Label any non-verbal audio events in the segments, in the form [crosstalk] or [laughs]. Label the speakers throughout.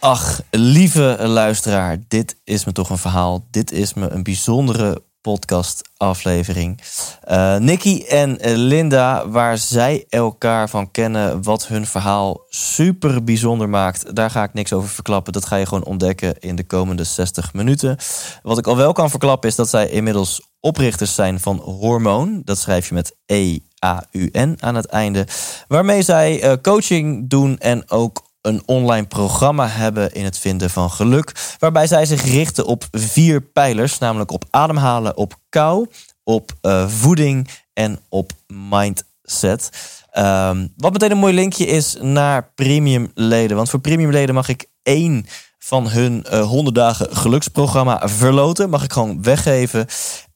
Speaker 1: Ach, lieve luisteraar, dit is me toch een verhaal. Dit is me een bijzondere podcastaflevering. Uh, Nicky en Linda, waar zij elkaar van kennen, wat hun verhaal super bijzonder maakt, daar ga ik niks over verklappen. Dat ga je gewoon ontdekken in de komende 60 minuten. Wat ik al wel kan verklappen is dat zij inmiddels oprichters zijn van Hormoon. Dat schrijf je met E-A-U-N aan het einde. Waarmee zij uh, coaching doen en ook een online programma hebben in het vinden van geluk. Waarbij zij zich richten op vier pijlers, namelijk op ademhalen, op kou, op uh, voeding en op mindset. Um, wat meteen een mooi linkje is naar premium leden. Want voor premium leden mag ik één van hun uh, 100 dagen geluksprogramma verloten. Mag ik gewoon weggeven.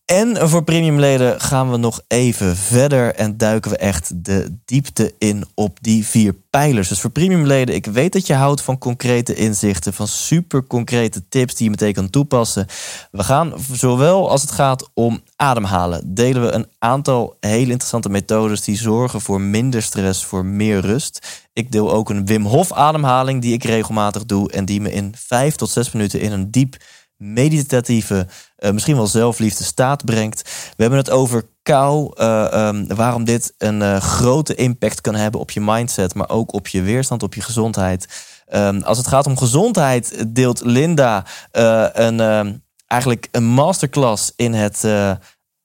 Speaker 1: En voor premiumleden gaan we nog even verder en duiken we echt de diepte in op die vier pijlers. Dus voor premiumleden, ik weet dat je houdt van concrete inzichten, van super concrete tips die je meteen kan toepassen. We gaan zowel als het gaat om ademhalen, delen we een aantal hele interessante methodes die zorgen voor minder stress, voor meer rust. Ik deel ook een Wim Hof ademhaling die ik regelmatig doe en die me in vijf tot zes minuten in een diep meditatieve, uh, misschien wel zelfliefde staat brengt. We hebben het over kou, uh, um, waarom dit een uh, grote impact kan hebben op je mindset, maar ook op je weerstand, op je gezondheid. Um, als het gaat om gezondheid, deelt Linda een, eigenlijk een masterclass in het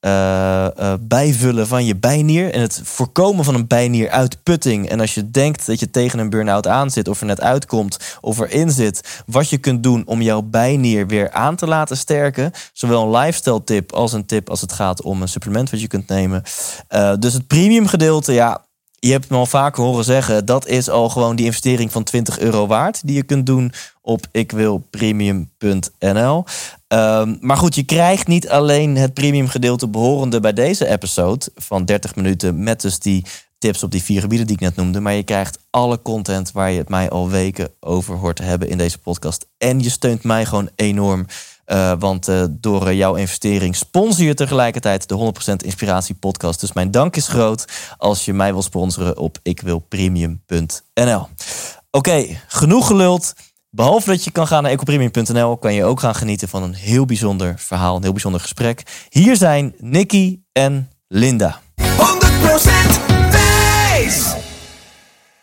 Speaker 1: uh, uh, bijvullen van je bijnier en het voorkomen van een bijnieruitputting. En als je denkt dat je tegen een burn-out aan zit, of er net uitkomt, of erin zit, wat je kunt doen om jouw bijnier weer aan te laten sterken. Zowel een lifestyle tip als een tip als het gaat om een supplement wat je kunt nemen. Uh, dus het premium gedeelte, ja, je hebt me al vaker horen zeggen, dat is al gewoon die investering van 20 euro waard die je kunt doen op ikwilpremium.nl. Um, maar goed, je krijgt niet alleen het premium gedeelte behorende bij deze episode van 30 minuten met dus die tips op die vier gebieden die ik net noemde, maar je krijgt alle content waar je het mij al weken over hoort te hebben in deze podcast. En je steunt mij gewoon enorm. Uh, want uh, door uh, jouw investering sponsor je tegelijkertijd de 100% Inspiratie Podcast. Dus mijn dank is groot als je mij wil sponsoren op ikwilpremium.nl. Oké, okay, genoeg geluld. Behalve dat je kan gaan naar ecopremium.nl, kan je ook gaan genieten van een heel bijzonder verhaal, een heel bijzonder gesprek. Hier zijn Nicky en Linda.
Speaker 2: 100% wijs!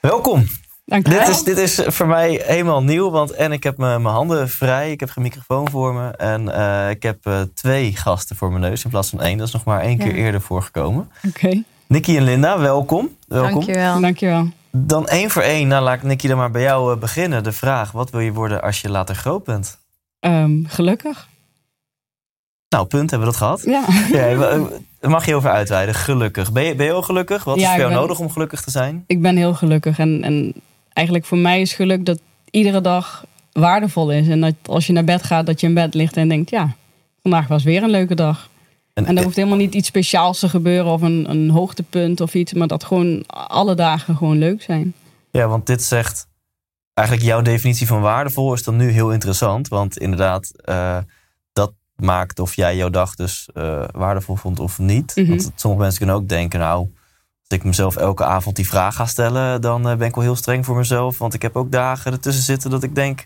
Speaker 1: Welkom.
Speaker 3: Dank je
Speaker 1: Dit
Speaker 3: wel.
Speaker 1: is, dit is voor mij helemaal nieuw, want en ik heb mijn mijn handen vrij, ik heb geen microfoon voor me en uh, ik heb uh, twee gasten voor mijn neus in plaats van één. Dat is nog maar één keer eerder voorgekomen.
Speaker 3: Oké,
Speaker 1: Nicky en Linda, welkom. welkom.
Speaker 4: Dankjewel.
Speaker 3: dankjewel.
Speaker 1: Dan één voor één, nou laat ik Nicky dan maar bij jou uh, beginnen. De vraag, wat wil je worden als je later groot bent?
Speaker 3: Um, gelukkig.
Speaker 1: Nou, punt, hebben we dat gehad?
Speaker 3: Ja.
Speaker 1: Ja, daar mag je over uitweiden. Gelukkig. Ben je, ben je al gelukkig? Wat is voor jou
Speaker 3: ben-
Speaker 1: nodig om gelukkig te zijn?
Speaker 3: ik ben heel gelukkig. En, en eigenlijk voor mij is geluk dat iedere dag waardevol is. En dat als je naar bed gaat, dat je in bed ligt en denkt... ja, vandaag was weer een leuke dag. En er hoeft helemaal niet iets speciaals te gebeuren of een, een hoogtepunt of iets. Maar dat gewoon alle dagen gewoon leuk zijn.
Speaker 1: Ja, want dit zegt eigenlijk jouw definitie van waardevol is dan nu heel interessant. Want inderdaad, uh, dat maakt of jij jouw dag dus uh, waardevol vond of niet.
Speaker 3: Mhm.
Speaker 1: Want sommige mensen kunnen ook denken, nou, als ik mezelf elke avond die vraag ga stellen, dan uh, ben ik wel heel streng voor mezelf. Want ik heb ook dagen ertussen zitten dat ik denk,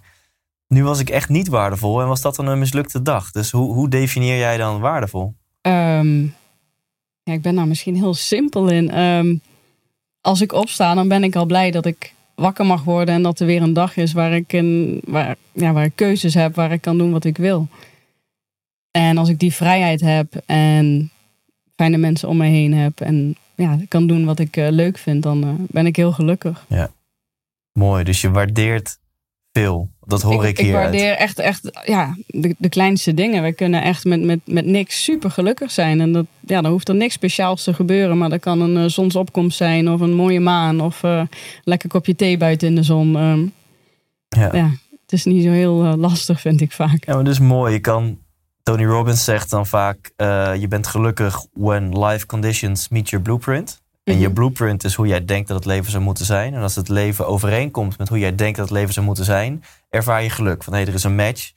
Speaker 1: nu was ik echt niet waardevol. En was dat dan een mislukte dag? Dus hoe, hoe definieer jij dan waardevol?
Speaker 3: Um, ja, ik ben daar misschien heel simpel in. Um, als ik opsta, dan ben ik al blij dat ik wakker mag worden en dat er weer een dag is waar ik, een, waar, ja, waar ik keuzes heb, waar ik kan doen wat ik wil. En als ik die vrijheid heb en fijne mensen om me heen heb en ja, kan doen wat ik uh, leuk vind, dan uh, ben ik heel gelukkig.
Speaker 1: Ja, mooi. Dus je waardeert veel. Dat hoor ik,
Speaker 3: ik
Speaker 1: hier.
Speaker 3: waardeer echt, echt ja, de, de kleinste dingen. We kunnen echt met, met, met niks super gelukkig zijn. En dat, ja, dan hoeft er niks speciaals te gebeuren. Maar dat kan een eh, zonsopkomst zijn of een mooie maan. Of eh, een lekker kopje thee buiten in de zon. Ehm,
Speaker 1: Ja.
Speaker 3: ja, het is niet zo heel eh, lastig, vind ik vaak.
Speaker 1: Ja, maar dat is mooi. Je kan, Tony Robbins zegt dan vaak: eh, je bent gelukkig when life conditions meet your blueprint. En je
Speaker 3: Mhm.
Speaker 1: blueprint is hoe jij denkt dat het leven zou moeten zijn. En als het leven overeenkomt met hoe jij denkt dat het leven zou moeten zijn, ervaar je geluk. Van hé, er is een match.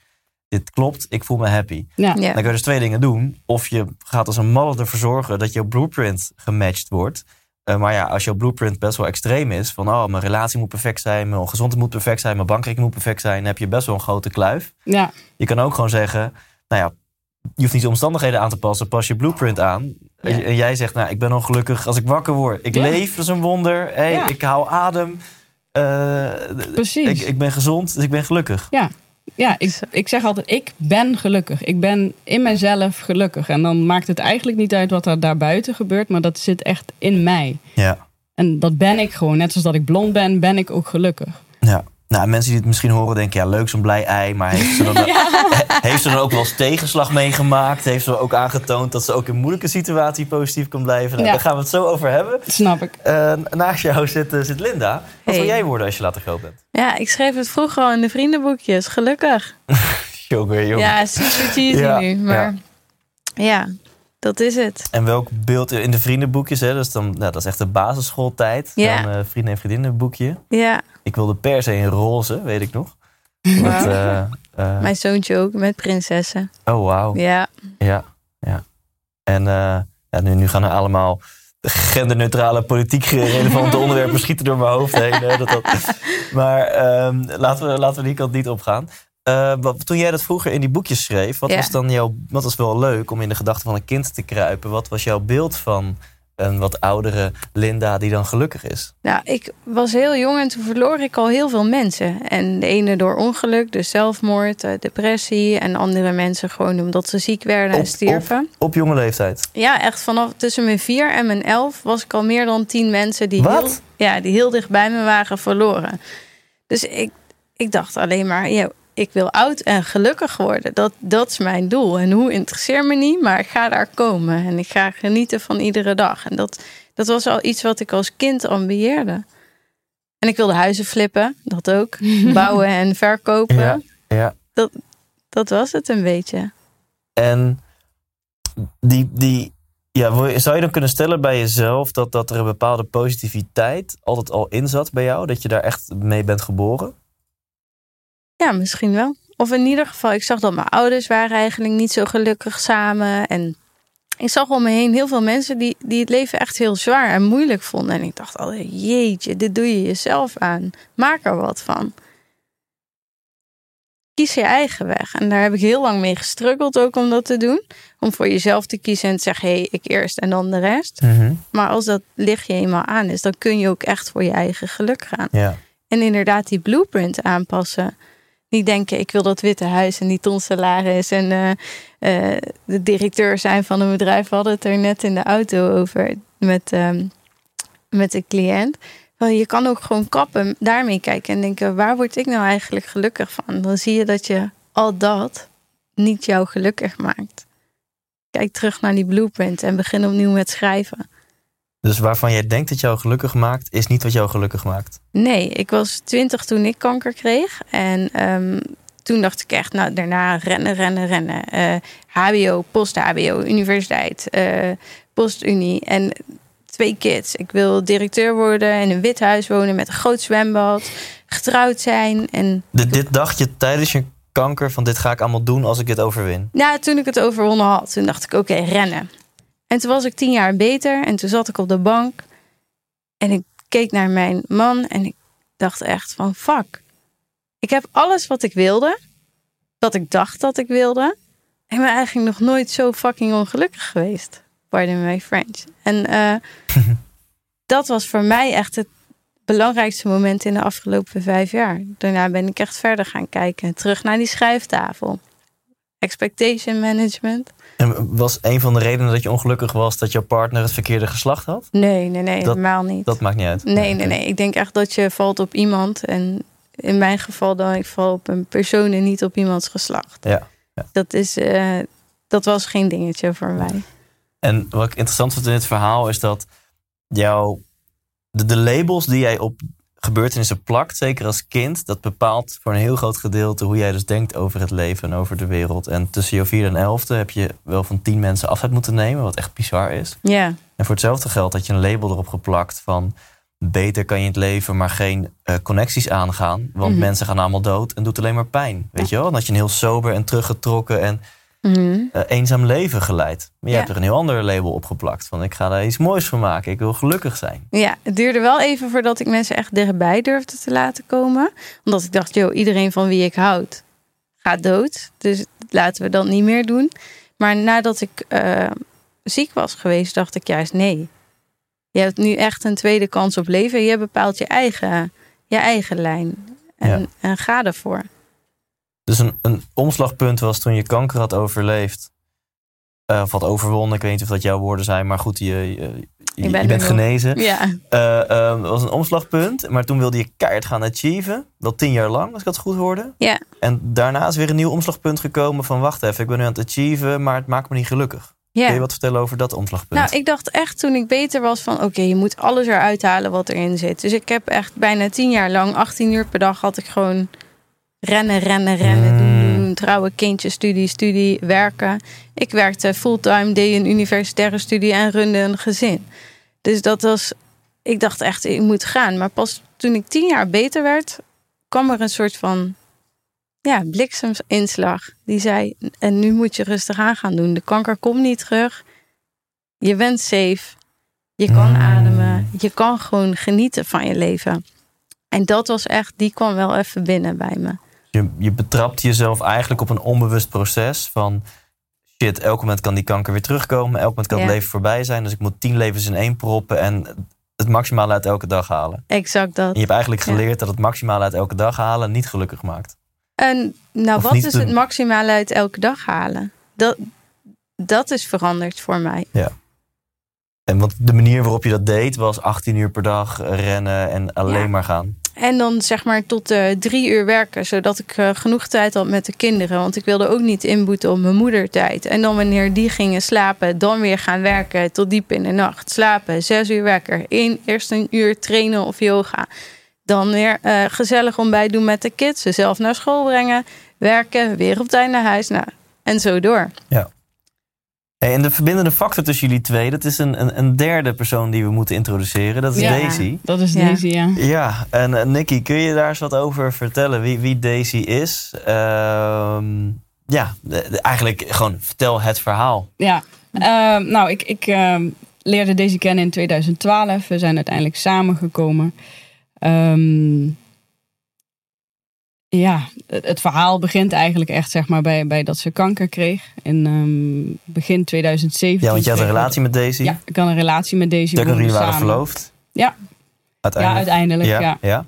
Speaker 1: Dit klopt, ik voel me happy.
Speaker 3: Ja,
Speaker 4: Ja.
Speaker 1: Dan kun je dus twee dingen doen. Of je gaat als een malle ervoor zorgen dat jouw blueprint gematcht wordt. Eh, maar ja, als jouw blueprint best wel extreem is, van oh, mijn relatie moet perfect zijn, mijn gezondheid moet perfect zijn, mijn bankrekening moet perfect zijn, dan heb je best wel een grote kluif.
Speaker 3: ja,
Speaker 1: Je kan ook gewoon zeggen, nou ja, je hoeft niet de omstandigheden aan te passen, pas je blueprint aan.
Speaker 3: Ja.
Speaker 1: En jij zegt, nou, ik ben ongelukkig als ik wakker word. Ik
Speaker 3: Ja.
Speaker 1: leef, dat is een wonder. Hey,
Speaker 3: Ja.
Speaker 1: Ik hou adem. Eh,
Speaker 3: precies.
Speaker 1: ik, ik ben gezond, dus ik ben gelukkig.
Speaker 3: Ja, ja ik, ik zeg altijd, ik ben gelukkig. Ik ben in mezelf gelukkig. En dan maakt het eigenlijk niet uit wat er daarbuiten gebeurt, maar dat zit echt in mij.
Speaker 1: Ja.
Speaker 3: En dat ben ik gewoon. Net zoals dat ik blond ben, ben ik ook gelukkig.
Speaker 1: Ja. Nou, mensen die het misschien horen denken, ja, leuk zo'n blij ei. Maar heeft ze, dan, [laughs] he- heeft ze dan ook wel eens tegenslag meegemaakt? Heeft ze ook aangetoond dat ze ook in moeilijke situatie positief kan blijven? Nou,
Speaker 3: Ja.
Speaker 1: Daar gaan we het zo over hebben.
Speaker 3: Snap ik.
Speaker 1: Eh, naast jou zit, eh, zit Linda. Wat wil jij worden als je later groot bent?
Speaker 4: Ja, ik schreef het vroeger al in de vriendenboekjes. Gelukkig. [laughs]
Speaker 1: Jongen, jongen.
Speaker 4: Ja, super cheesy
Speaker 1: Ja,
Speaker 4: nu. Maar ja. dat is het.
Speaker 1: En welk beeld in de vriendenboekjes, hè? Dus dan, nou, dat is echt de basisschooltijd.
Speaker 4: Ja.
Speaker 1: Dan, eh, vrienden en vriendinnenboekje.
Speaker 4: Ja,
Speaker 1: Ik wilde per se een roze, weet ik nog. Eh, eh,
Speaker 4: mijn zoontje ook met prinsessen.
Speaker 1: oh, wauw.
Speaker 4: Ja,
Speaker 1: Ja, ja. En eh, ja, nu, nu gaan er allemaal genderneutrale, politiek relevante [laughs] onderwerpen schieten door mijn hoofd heen. hè, dat, dat. Maar ehm, laten, we, laten we die kant niet opgaan. Wat, toen jij dat vroeger in die boekjes schreef, wat
Speaker 4: Ja.
Speaker 1: was dan jouw, wat was wel leuk om in de gedachten van een kind te kruipen? Wat was jouw beeld van een wat oudere Linda die dan gelukkig is?
Speaker 4: nou, ik was heel jong en toen verloor ik al heel veel mensen. En de ene door ongeluk, dus zelfmoord, eh, depressie. En andere mensen gewoon omdat ze ziek werden en
Speaker 1: Op-
Speaker 4: stierven.
Speaker 1: Op jonge leeftijd.
Speaker 4: Ja, echt vanaf tussen mijn vier en mijn elf was ik al meer dan tien mensen die,
Speaker 1: Wat?
Speaker 4: heel, ja, die heel dicht bij me waren verloren. Dus ik, ik dacht alleen maar, ja, ik wil oud en gelukkig worden. Dat, dat is mijn doel. En hoe interesseert me niet, maar ik ga daar komen. En ik ga genieten van iedere dag. En dat, dat was al iets wat ik als kind ambieerde. En ik wilde huizen flippen, dat ook. [laughs] Bouwen en verkopen.
Speaker 1: Ja. Ja.
Speaker 4: Dat was het een beetje.
Speaker 1: En die, die, ja, zou je dan kunnen stellen bij jezelf dat, dat er een bepaalde positiviteit altijd al in zat bij jou? Dat je daar echt mee bent geboren?
Speaker 4: Ja, misschien wel. Of in ieder geval, ik zag dat mijn ouders waren eigenlijk niet zo gelukkig samen. En ik zag om me heen heel veel mensen die, die het leven echt heel zwaar en moeilijk vonden. En ik dacht al, jeetje, dit doe je jezelf aan. Maak er wat van. Kies je eigen weg. En daar heb ik heel lang mee gestruggeld ook om dat te doen. Om voor jezelf te kiezen en te zeggen, hé, hey, ik eerst en dan de rest. Maar als dat lichtje eenmaal aan is, dan kun je ook echt voor je eigen geluk gaan.
Speaker 1: Ja.
Speaker 4: En inderdaad die blueprint aanpassen. Niet denken, ik wil dat witte huis en die ton salaris en eh, eh, de directeur zijn van een bedrijf. We hadden het er net in de auto over met, ehm, met de cliënt. Wel, je kan ook gewoon kappen, daarmee kijken en denken, waar word ik nou eigenlijk gelukkig van? Dan zie je dat je al dat niet jou gelukkig maakt. Kijk terug naar die blueprint en begin opnieuw met schrijven.
Speaker 1: Dus waarvan jij denkt dat jou gelukkig maakt, is niet wat jou gelukkig maakt.
Speaker 4: Nee, ik was twintig toen ik kanker kreeg. En ehm, toen dacht ik echt, nou daarna rennen, rennen, rennen. Eh, HBO, post-HBO, universiteit, eh post-unie en twee kids. Ik wil directeur worden in een wit huis wonen met een groot zwembad. Getrouwd zijn. En
Speaker 1: Dit, dit dacht je tijdens je kanker van dit ga ik allemaal doen als ik dit overwin.
Speaker 4: nou, toen ik het overwonnen had, toen dacht ik, oké, rennen. En toen was ik tien jaar beter en toen zat ik op de bank. En ik keek naar mijn man en ik dacht echt van, fuck. Ik heb alles wat ik wilde, wat ik dacht dat ik wilde. Ik ben eigenlijk nog nooit zo fucking ongelukkig geweest. Pardon my French. En eh, [laughs] dat was voor mij echt het belangrijkste moment in de afgelopen vijf jaar. Daarna ben ik echt verder gaan kijken. Terug naar die schrijftafel. Expectation management.
Speaker 1: En was een van de redenen dat je ongelukkig was dat jouw partner het verkeerde geslacht had?
Speaker 4: Nee, nee, nee,
Speaker 1: Dat-
Speaker 4: helemaal niet.
Speaker 1: Dat maakt niet uit.
Speaker 4: Nee, nee, nee. Ik denk echt dat je valt op iemand en in mijn geval dan ik val op een persoon en niet op iemands geslacht.
Speaker 1: Ja,
Speaker 4: Dat, is, eh, dat was geen dingetje voor mij.
Speaker 1: En wat ik interessant vind in dit verhaal is dat jouw, de, de labels die jij op gebeurtenissen plakt, zeker als kind, dat bepaalt voor een heel groot gedeelte hoe jij dus denkt over het leven en over de wereld. En tussen je vierde en elfde heb je wel van tien mensen afscheid moeten nemen, wat echt bizar is.
Speaker 4: Ja,
Speaker 1: En voor hetzelfde geld had je een label erop geplakt van beter kan je het leven maar geen eh, connecties aangaan, want
Speaker 4: Mhm.
Speaker 1: mensen gaan allemaal dood en doet alleen maar pijn. Weet je wel? Had je een heel sober en teruggetrokken en
Speaker 4: Mhm.
Speaker 1: eh, eenzaam leven geleid. Maar je
Speaker 4: Ja.
Speaker 1: hebt er een heel ander label op geplakt. Van ik ga daar iets moois van maken. Ik wil gelukkig zijn.
Speaker 4: ja, het duurde wel even voordat ik mensen echt dichtbij durfde te laten komen. Omdat ik dacht, joh, iedereen van wie ik houd gaat dood. Dus laten we dat niet meer doen. Maar nadat ik eh, ziek was geweest, dacht ik juist nee. Je hebt nu echt een tweede kans op leven. Je bepaalt je eigen, je eigen lijn. En,
Speaker 1: Ja.
Speaker 4: en ga ervoor.
Speaker 1: Dus een, een omslagpunt was toen je kanker had overleefd. Eh, of had overwonnen. Ik weet niet of dat jouw woorden zijn. Maar goed, je, je, je- je
Speaker 4: ben
Speaker 1: bent genezen.
Speaker 4: Ja,
Speaker 1: Eh, eh, dat was een omslagpunt. Maar toen wilde je keihard gaan achieven. Wel tien jaar lang, als ik dat goed hoorde.
Speaker 4: Ja.
Speaker 1: En daarna is weer een nieuw omslagpunt gekomen van... wacht even, ik ben nu aan het achieven, maar het maakt me niet gelukkig.
Speaker 4: ja.
Speaker 1: Kun je wat vertellen over dat omslagpunt?
Speaker 4: Nou, ik dacht echt toen ik beter was van... oké, je moet alles eruit halen wat erin zit. Dus ik heb echt bijna tien jaar lang, 18 uur per dag... had ik gewoon rennen, rennen, rennen, doen, doen, doen. Trouwen, kindje, studie, studie, werken. Ik werkte fulltime, deed een universitaire studie en runde een gezin. Dus dat was... Ik dacht echt, ik moet gaan. Maar pas toen ik tien jaar beter werd... kwam er een soort van ja, blikseminslag. Die zei, en nu moet je rustig aan gaan doen. De kanker komt niet terug. Je bent safe. Je kan
Speaker 1: Mm.
Speaker 4: ademen. Je kan gewoon genieten van je leven. En dat was echt, die kwam wel even binnen bij me.
Speaker 1: Je, je betrapt jezelf eigenlijk op een onbewust proces van... shit, elk moment kan die kanker weer terugkomen. Elk moment kan het
Speaker 4: Ja.
Speaker 1: leven voorbij zijn. Dus ik moet tien levens in één proppen en het maximale uit elke dag halen.
Speaker 4: Exact dat.
Speaker 1: En je hebt eigenlijk
Speaker 4: Ja.
Speaker 1: geleerd dat het maximale uit elke dag halen niet gelukkig maakt.
Speaker 4: En nou,
Speaker 1: Of
Speaker 4: wat is het maximale uit elke dag halen? Dat, dat is veranderd voor mij.
Speaker 1: En want de manier waarop je dat deed was 18 uur per dag rennen en alleen
Speaker 4: Ja.
Speaker 1: maar gaan.
Speaker 4: En dan zeg maar tot eh, drie uur werken, zodat ik eh, genoeg tijd had met de kinderen. Want ik wilde ook niet inboeten op mijn moedertijd. En dan wanneer die gingen slapen, dan weer gaan werken tot diep in de nacht. Slapen, zes uur wekker. Eén, eerst een uur trainen of yoga. Dan weer eh, gezellig ontbijt doen met de kids. Ze zelf naar school brengen. Werken, weer op tijd naar huis. Nou, en zo door.
Speaker 1: Hey, en de verbindende factor tussen jullie twee, dat is een, een, een derde persoon die we moeten introduceren. Dat is
Speaker 3: Ja.
Speaker 1: Daisy.
Speaker 3: Dat is
Speaker 4: Ja.
Speaker 3: Daisy, ja.
Speaker 1: Ja, en uh, Nicky, kun je daar eens wat over vertellen? Wie, wie Daisy is? Ehm, ja, de- de- eigenlijk gewoon vertel het verhaal.
Speaker 3: Ja, Ehm, nou, ik, ik ehm, leerde Daisy kennen in 2012. We zijn uiteindelijk samengekomen. Ehm, ja, het, het verhaal begint eigenlijk echt zeg maar, bij, bij dat ze kanker kreeg. In ehm, begin 2017.
Speaker 1: Ja, want je had een relatie met Daisy.
Speaker 3: Ja, ik had een relatie met Daisy.
Speaker 1: Nog,
Speaker 3: we
Speaker 1: jullie waren verloofd.
Speaker 3: Ja. Ja,
Speaker 1: Uiteindelijk.
Speaker 3: uiteindelijk. Ja,
Speaker 1: ja, ja.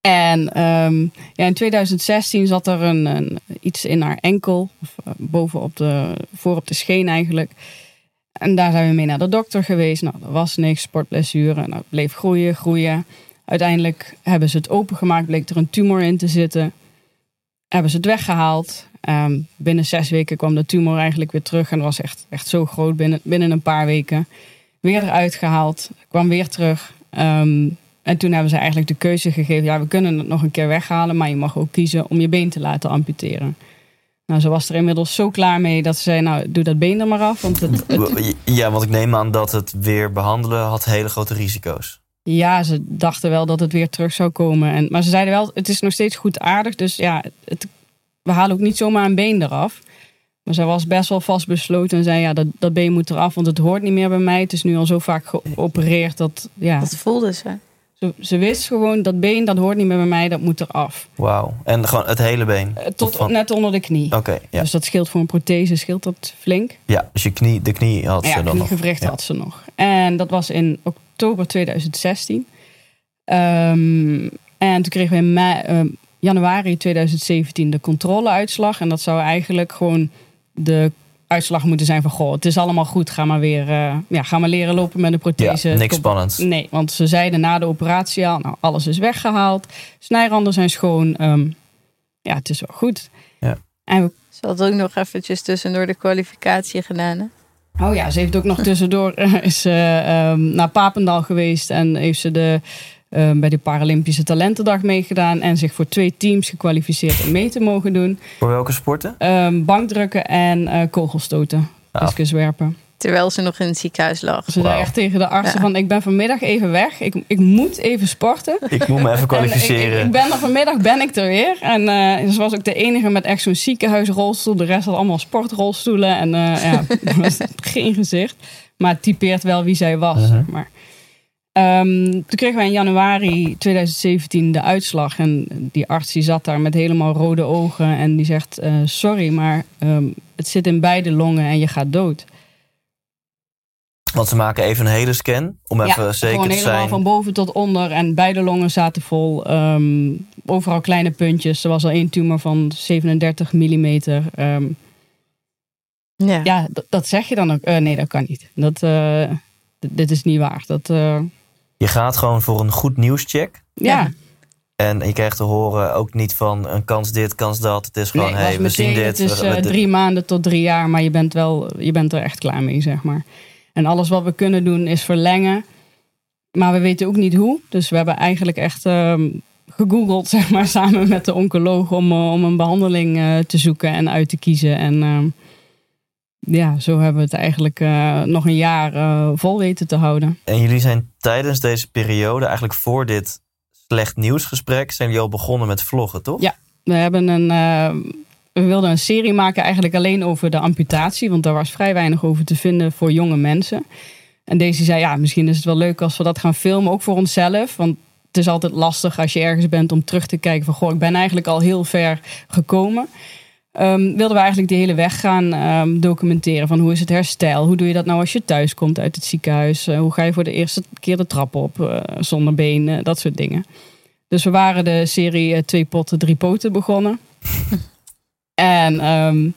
Speaker 3: En ehm, ja, in 2016 zat er een, een, iets in haar enkel, of eh, boven op de, voor op de scheen eigenlijk. En daar zijn we mee naar de dokter geweest. Nou, er was niks, sportblessure. Nou, het bleef groeien, groeien. Uiteindelijk hebben ze het opengemaakt, bleek er een tumor in te zitten. Hebben ze het weggehaald. Ehm, binnen zes weken kwam de tumor eigenlijk weer terug. En was echt, echt zo groot binnen, binnen een paar weken. Weer eruit gehaald, kwam weer terug. Ehm, en toen hebben ze eigenlijk de keuze gegeven: ja, we kunnen het nog een keer weghalen, maar je mag ook kiezen om je been te laten amputeren. Nou, ze was er inmiddels zo klaar mee dat ze zei: Nou, doe dat been er maar af. Want het- [laughs]
Speaker 1: Ja, want ik neem aan dat het weer behandelen had hele grote risico's.
Speaker 3: Ja, ze dachten wel dat het weer terug zou komen. En, maar ze zeiden wel: Het is nog steeds goed aardig. Dus ja, het, we halen ook niet zomaar een been eraf. Maar zij was best wel vastbesloten en zei: Ja, dat, dat been moet eraf, want het hoort niet meer bij mij. Het is nu al zo vaak geopereerd dat ja,
Speaker 4: Dat voelde ze.
Speaker 3: ze, ze wist gewoon dat been dat hoort niet meer bij mij, dat moet eraf.
Speaker 1: Wauw. En gewoon het hele been.
Speaker 3: Eh, Tot
Speaker 1: Van-
Speaker 3: net onder de knie.
Speaker 1: Oké, ja.
Speaker 3: Dus dat scheelt voor een prothese, scheelt dat flink.
Speaker 1: ja. Dus je knie, de knie had ze
Speaker 3: ja,
Speaker 1: dan nog. Ja.
Speaker 3: had ze nog. En dat was in oktober 2016. Ehm, en toen kregen we in mei, ehm, januari 2017 de controleuitslag. En dat zou eigenlijk gewoon de uitslag moeten zijn van... goh, het is allemaal goed, ga maar weer eh, ja, ga maar leren lopen met een prothese.
Speaker 1: Ja, niks spannends.
Speaker 3: Nee, want ze zeiden na de operatie al, nou, alles is weggehaald. Snijranden zijn schoon. ehm, ja, het is wel goed.
Speaker 1: Ja.
Speaker 3: En we
Speaker 4: Ze had ook nog eventjes tussendoor de kwalificatie gedaan. Hè?
Speaker 3: Oh ja, ze heeft ook nog [laughs] tussendoor eh, is ehm, naar Papendal geweest en heeft ze de, ehm, bij de Paralympische Talentendag meegedaan en zich voor twee teams gekwalificeerd om mee te mogen doen.
Speaker 1: Voor welke sporten?
Speaker 3: Ehm, bankdrukken en eh, kogelstoten,
Speaker 1: Ah.
Speaker 3: discuswerpen.
Speaker 4: Terwijl ze nog in het ziekenhuis lag.
Speaker 3: Ze zei echt tegen de artsen
Speaker 4: Ja.
Speaker 3: van ik ben vanmiddag even weg, ik, ik moet even sporten.
Speaker 1: Ik moet me even
Speaker 3: En
Speaker 1: kwalificeren.
Speaker 3: ik, ik ben er vanmiddag ben ik er weer. En eh, ze was ook de enige met echt zo'n ziekenhuisrolstoel. De rest had allemaal sportrolstoelen. En eh, ja, [laughs] [laughs] was geen gezicht. Maar het typeert wel wie zij was. Zeg maar. Ehm, toen kregen wij in januari 2017 de uitslag. En die arts die zat daar met helemaal rode ogen. En die zegt, eh, sorry, maar ehm, het zit in beide longen en je gaat dood.
Speaker 1: Want ze maken even een hele scan om even
Speaker 3: ja,
Speaker 1: zeker
Speaker 3: gewoon
Speaker 1: te
Speaker 3: helemaal
Speaker 1: zijn.
Speaker 3: van boven tot onder. En beide longen zaten vol. ehm, overal kleine puntjes. Er was al één tumor van 37 mm.
Speaker 4: Ja.
Speaker 3: ja, d- dat zeg je dan ook. Eh, nee, dat kan niet. Dat, eh, dit is niet waar. Dat, eh,
Speaker 1: Je gaat gewoon voor een goed nieuwscheck.
Speaker 3: ja.
Speaker 4: Ja.
Speaker 1: En je krijgt te horen ook niet van een kans dit, kans dat. Het is gewoon,
Speaker 3: Nee,
Speaker 1: hey, we zien dit.
Speaker 3: Het is eh, drie maanden tot drie jaar, maar je bent, wel, je bent er echt klaar mee, zeg maar. En alles wat we kunnen doen is verlengen. Maar we weten ook niet hoe. Dus we hebben eigenlijk echt ehm, gegoogeld, [laughs] zeg maar, samen met de oncoloog om, eh, om een behandeling eh, te zoeken en uit te kiezen. En ehm, ja, zo hebben we het eigenlijk eh, nog een jaar vol weten te houden.
Speaker 1: En jullie zijn tijdens deze periode, eigenlijk voor dit slecht nieuwsgesprek, zijn jullie al begonnen met vloggen, toch?
Speaker 3: Ja. We hebben een. We wilden een serie maken eigenlijk alleen over de amputatie, want daar was vrij weinig over te vinden voor jonge mensen. En deze zei, ja, misschien is het wel leuk als we dat gaan filmen, ook voor onszelf. Want het is altijd lastig als je ergens bent om terug te kijken van, goh, ik ben eigenlijk al heel ver gekomen. Ehm, wilden we eigenlijk de hele weg gaan ehm, documenteren van hoe is het herstel? Hoe doe je dat nou als je thuis komt uit het ziekenhuis? Eh, hoe ga je voor de eerste keer de trap op eh, zonder benen? Dat soort dingen. Dus we waren de serie eh, Twee Potten, Drie Poten begonnen. [laughs] en ehm,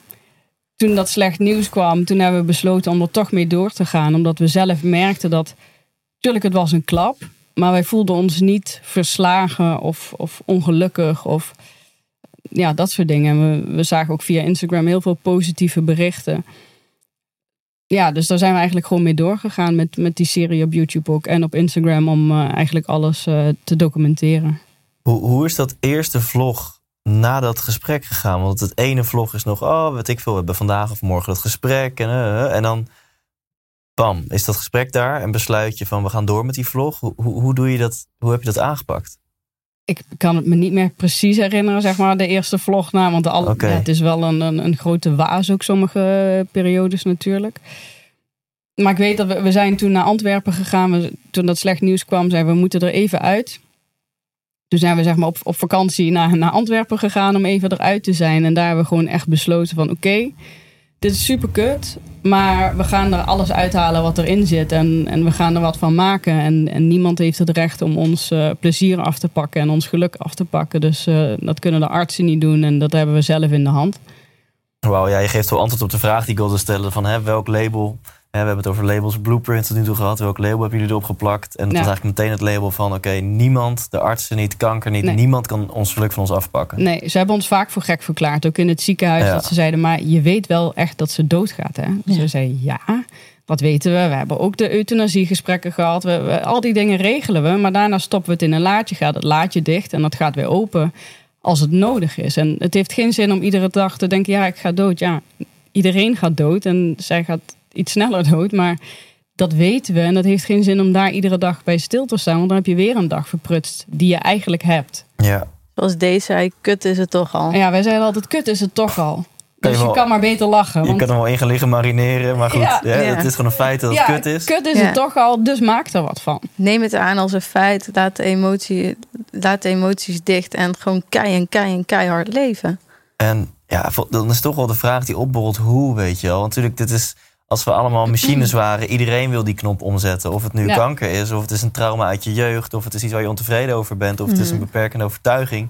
Speaker 3: toen dat slecht nieuws kwam, toen hebben we besloten om er toch mee door te gaan. Omdat we zelf merkten dat, natuurlijk het was een klap. Maar wij voelden ons niet verslagen of, of ongelukkig of ja, dat soort dingen. En we, we zagen ook via Instagram heel veel positieve berichten. Ja, dus daar zijn we eigenlijk gewoon mee doorgegaan met, met die serie op YouTube ook. En op Instagram om eh, eigenlijk alles eh, te documenteren.
Speaker 1: Hoe, hoe is dat eerste vlog na dat gesprek gegaan? Want het ene vlog is nog, oh, weet ik veel, we hebben vandaag of morgen dat gesprek. En, eh, eh, en dan, bam, is dat gesprek daar en besluit je van, we gaan door met die vlog. Hoe, hoe, hoe doe je dat, hoe heb je dat aangepakt?
Speaker 3: Ik kan het me niet meer precies herinneren, zeg maar, de eerste vlog na. Want alle,
Speaker 1: Oké.
Speaker 3: ja, het is wel een, een, een grote waas ook sommige periodes natuurlijk. Maar ik weet dat we, we zijn toen naar Antwerpen gegaan. We, toen dat slecht nieuws kwam, zeiden we, we moeten er even uit. Toen zijn we zeg maar op, op vakantie naar, naar Antwerpen gegaan om even eruit te zijn. En daar hebben we gewoon echt besloten van oké, dit is super kut. Maar we gaan er alles uithalen wat erin zit. En, en we gaan er wat van maken. En, en niemand heeft het recht om ons eh, plezier af te pakken en ons geluk af te pakken. Dus eh, dat kunnen de artsen niet doen. En dat hebben we zelf in de hand.
Speaker 1: Wauw, ja, je geeft wel antwoord op de vraag die ik wilde stellen van, hè, welk label... Hè, we hebben het over labels, blueprints tot nu toe gehad. Welk label hebben jullie erop geplakt? En het
Speaker 3: Ja.
Speaker 1: was eigenlijk meteen het label van... oké, niemand, de artsen niet, kanker niet...
Speaker 3: Nee.
Speaker 1: niemand kan ons geluk van ons afpakken.
Speaker 3: Nee, ze hebben ons vaak voor gek verklaard. Ook in het ziekenhuis.
Speaker 1: Ja.
Speaker 3: Dat ze zeiden, maar je weet wel echt dat ze doodgaat. Hè? Dus
Speaker 4: Ja.
Speaker 3: we zeiden, ja, dat weten we. We hebben ook de euthanasiegesprekken gehad. We, we- al die dingen regelen we. Maar daarna stoppen we het in een laadje. Gaat het laadje dicht en dat gaat weer open als het nodig is. En het heeft geen zin om iedere dag te denken, ja, ik ga dood. Ja, iedereen gaat dood en zij gaat iets sneller dood. Maar dat weten we en dat heeft geen zin om daar iedere dag bij stil te staan. Want dan heb je weer een dag verprutst die je eigenlijk hebt.
Speaker 1: Ja.
Speaker 4: Zoals deze zei, kut is het toch al.
Speaker 3: Ja, wij zeiden altijd, kut is het toch al.
Speaker 1: Je
Speaker 3: Dus je kan maar beter lachen.
Speaker 1: Je
Speaker 3: Want
Speaker 1: kan er wel in gaan liggen marineren, maar goed,
Speaker 3: Ja.
Speaker 1: ja,
Speaker 4: Ja.
Speaker 1: het is gewoon een feit dat het kut is.
Speaker 3: kut is
Speaker 4: Ja.
Speaker 3: het toch al, dus maak er wat van.
Speaker 4: Neem het aan als een feit. Laat de, emotie, laat de emoties dicht en gewoon kei en kei en keihard leven.
Speaker 1: En ja, dan is toch wel de vraag die opborrelt hoe, weet je wel. Want natuurlijk, dit is, als we allemaal machines waren, iedereen wil die knop omzetten. Of het nu
Speaker 3: Ja.
Speaker 1: kanker is, of het is een trauma uit je jeugd, of het is iets waar je ontevreden over bent, of het is een
Speaker 4: Mhm.
Speaker 1: beperkende overtuiging.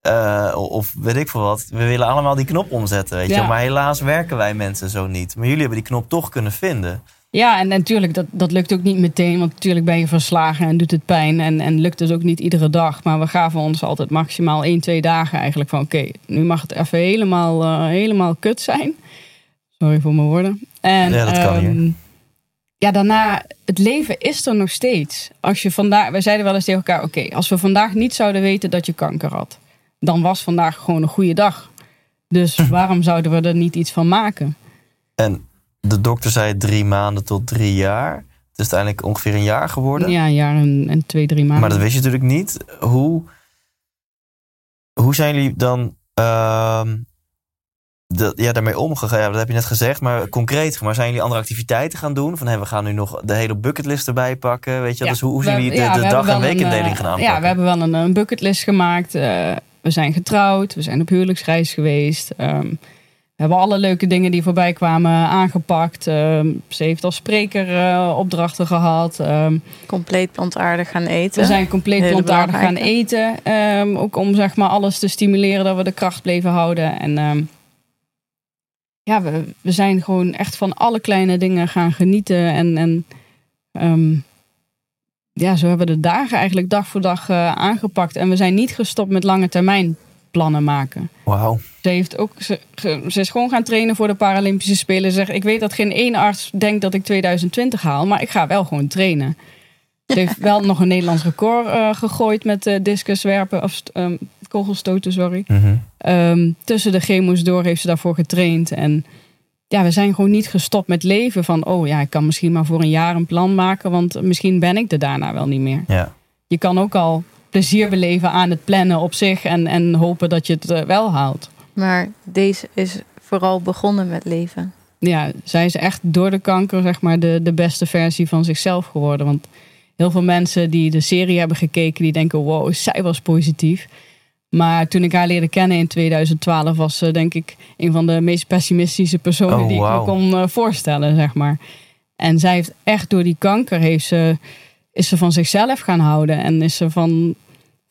Speaker 1: eh, of weet ik veel wat. We willen allemaal die knop omzetten, weet je.
Speaker 3: Ja.
Speaker 1: Maar helaas werken wij mensen zo niet. Maar jullie hebben die knop toch kunnen vinden.
Speaker 3: Ja, en natuurlijk, dat, dat lukt ook niet meteen. Want natuurlijk ben je verslagen en doet het pijn. En, en lukt dus ook niet iedere dag. Maar we gaven ons altijd maximaal 1, 2 dagen eigenlijk van... Oké, nu mag het even helemaal, eh, helemaal kut zijn. Sorry voor mijn woorden. En,
Speaker 1: Ja, dat kan hier.
Speaker 3: ehm, Ja, daarna, het leven is er nog steeds. Als je vandaag, wij zeiden wel eens tegen elkaar... Oké, als we vandaag niet zouden weten dat je kanker had... Dan was vandaag gewoon een goede dag. Dus [laughs] waarom zouden we er niet iets van maken?
Speaker 1: En de dokter zei drie maanden tot drie jaar. Het is uiteindelijk ongeveer een jaar geworden.
Speaker 3: Ja, een jaar en, en twee, drie maanden.
Speaker 1: Maar dat wist je natuurlijk niet. Hoe, hoe zijn jullie dan ehm, dat, ja, daarmee omgegaan? Ja, dat heb je net gezegd, maar concreet. Maar zijn jullie andere activiteiten gaan doen? Van hey, we gaan nu nog de hele bucketlist erbij pakken. Weet je?
Speaker 3: Ja,
Speaker 1: dus hoe, hoe
Speaker 3: we
Speaker 1: zijn jullie de,
Speaker 3: ja,
Speaker 1: dag- en
Speaker 3: een,
Speaker 1: weekindeling
Speaker 3: eh,
Speaker 1: gaan aanpakken?
Speaker 3: Ja, we hebben wel een, een bucketlist gemaakt. Eh, we zijn getrouwd, we zijn op huwelijksreis geweest. Ehm, we hebben alle leuke dingen die voorbij kwamen aangepakt. Ehm, ze heeft als spreker eh, opdrachten gehad. Ehm,
Speaker 4: Compleet plantaardig gaan eten.
Speaker 3: we zijn compleet
Speaker 4: Hele
Speaker 3: plantaardig gaan eten. Ehm, ook om zeg maar alles te stimuleren dat we de kracht bleven houden. En ehm, ja, we, we zijn gewoon echt van alle kleine dingen gaan genieten. En, en ehm, ja, zo hebben we de dagen eigenlijk dag voor dag eh, aangepakt. En we zijn niet gestopt met lange termijn plannen maken.
Speaker 1: Wauw.
Speaker 3: Ze, heeft ook, ze, ze is gewoon gaan trainen voor de Paralympische Spelen. Ze zegt, ik weet dat geen één arts denkt dat ik 2020 haal, maar ik ga wel gewoon trainen. Ze heeft [laughs] wel nog een Nederlands record eh, gegooid met eh discuswerpen, of ehm, kogelstoten, sorry.
Speaker 1: Mhm.
Speaker 3: Ehm, tussen de chemo's door heeft ze daarvoor getraind. En ja, we zijn gewoon niet gestopt met leven van, oh ja, ik kan misschien maar voor een jaar een plan maken, want misschien ben ik er daarna wel niet meer.
Speaker 1: Ja.
Speaker 3: Je kan ook al plezier beleven aan het plannen op zich en, en hopen dat je het eh, wel haalt.
Speaker 4: Maar deze is vooral begonnen met leven.
Speaker 3: ja, zij is echt door de kanker zeg maar de, de beste versie van zichzelf geworden. Want heel veel mensen die de serie hebben gekeken, die denken, wow, zij was positief. Maar toen ik haar leerde kennen in 2012, was ze denk ik een van de meest pessimistische personen
Speaker 1: Oh,
Speaker 3: die ik me kon eh, voorstellen, zeg maar. En zij heeft echt door die kanker, heeft ze, is ze van zichzelf gaan houden. En is ze van,